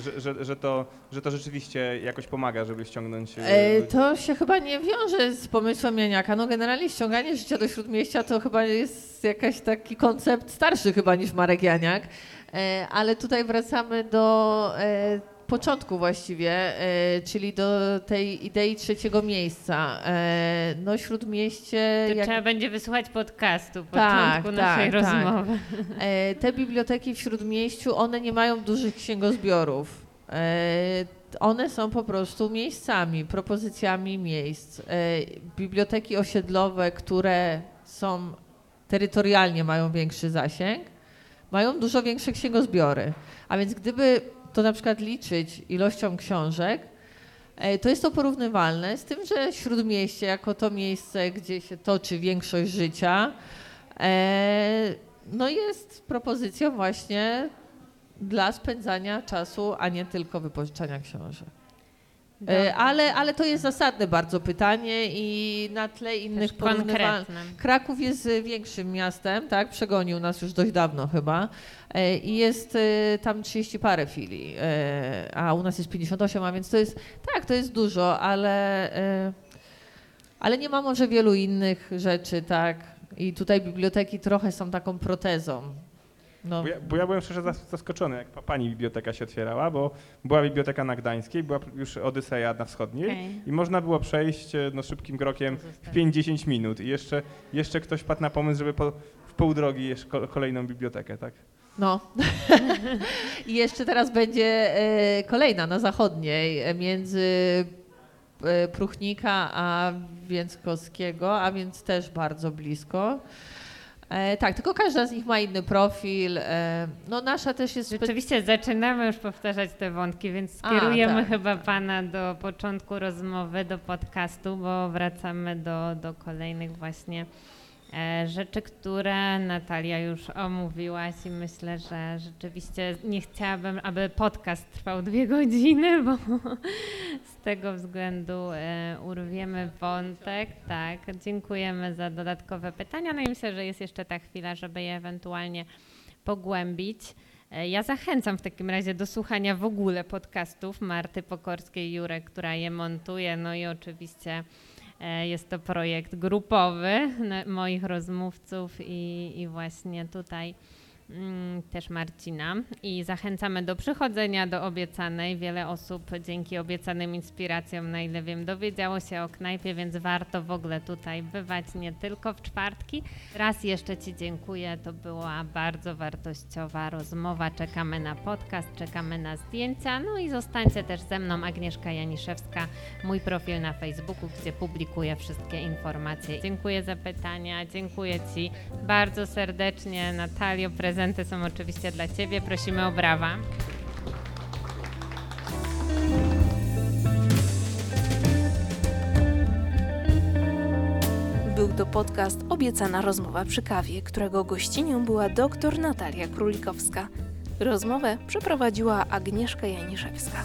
że, że, że, to, że to rzeczywiście jakoś pomaga, żeby ściągnąć e, ludzi? to się chyba nie wiąże z pomysłem Janiaka. No generalnie ściąganie życia do Śródmieścia to chyba jest jakiś taki koncept starszy chyba niż Marek Janiak. E, ale tutaj wracamy do e, początku właściwie, e, czyli do tej idei trzeciego miejsca. E, no Śródmieście... To jak- trzeba będzie wysłuchać podcastu, Tak, początku tak, naszej tak. rozmowy. E, Te biblioteki w Śródmieściu, one nie mają dużych księgozbiorów. One są po prostu miejscami, propozycjami miejsc. Biblioteki osiedlowe, które są terytorialnie mają większy zasięg, mają dużo większe księgozbiory. A więc gdyby to na przykład liczyć ilością książek, e, to jest to porównywalne z tym, że Śródmieście jako to miejsce, gdzie się toczy większość życia, e, no jest propozycją właśnie dla spędzania czasu, a nie tylko wypożyczania książek. E, Ale, ale to jest zasadne bardzo pytanie i na tle innych konkretne. Kraków jest y, większym miastem, tak? Przegonił nas już dość dawno chyba. E, I jest tam 30 parę filii, e, a u nas jest 58, a więc to jest, tak, to jest dużo, ale, e, ale nie ma może wielu innych rzeczy, tak? I tutaj biblioteki trochę są taką protezą No, Bo ja, bo ja byłem szczerze zas- zaskoczony, jak pa- pani biblioteka się otwierała, bo była biblioteka na Gdańskiej, była już Odyseja na wschodniej Okej. i można było przejść e, no, szybkim krokiem w 5-10 minut i jeszcze, jeszcze ktoś padł na pomysł, żeby po, w pół drogi kolejną bibliotekę, tak? no. [LAUGHS] I jeszcze teraz będzie e, kolejna na zachodniej, e, między Pruchnika a Więckowskiego, a więc też bardzo blisko. E, tak, tylko każda z nich ma inny profil. E, no nasza też jest... Rzeczywiście zaczynamy już powtarzać te wątki, więc skierujemy tak. chyba Pana do początku rozmowy, do podcastu, bo wracamy do, do kolejnych właśnie rzeczy, które Natalia już omówiłaś i myślę, że rzeczywiście nie chciałabym, aby podcast trwał dwie godziny, bo z tego względu e, urwiemy wątek. Tak, dziękujemy za dodatkowe pytania. No i myślę, że jest jeszcze ta chwila, żeby je ewentualnie pogłębić. E, Ja zachęcam w takim razie do słuchania w ogóle podcastów Marty Pokorskiej-Jurek, która je montuje. No i oczywiście e, jest to projekt grupowy moich rozmówców i, i właśnie tutaj też Marcina. I zachęcamy do przychodzenia do obiecanej. Wiele osób dzięki obiecanym inspiracjom, na ile wiem, dowiedziało się o knajpie, więc warto w ogóle tutaj bywać nie tylko w czwartki. Raz jeszcze Ci dziękuję. To była bardzo wartościowa rozmowa. Czekamy na podcast, czekamy na zdjęcia. No i zostańcie też ze mną, Agnieszka Janiszewska, mój profil na Facebooku, gdzie publikuję wszystkie informacje. Dziękuję za pytania, dziękuję Ci bardzo serdecznie. Natalio, prezenty są oczywiście dla Ciebie. Prosimy o brawa. Był to podcast Obiecana rozmowa przy kawie, którego gościnią była dr Natalia Królikowska. Rozmowę przeprowadziła Agnieszka Janiszewska.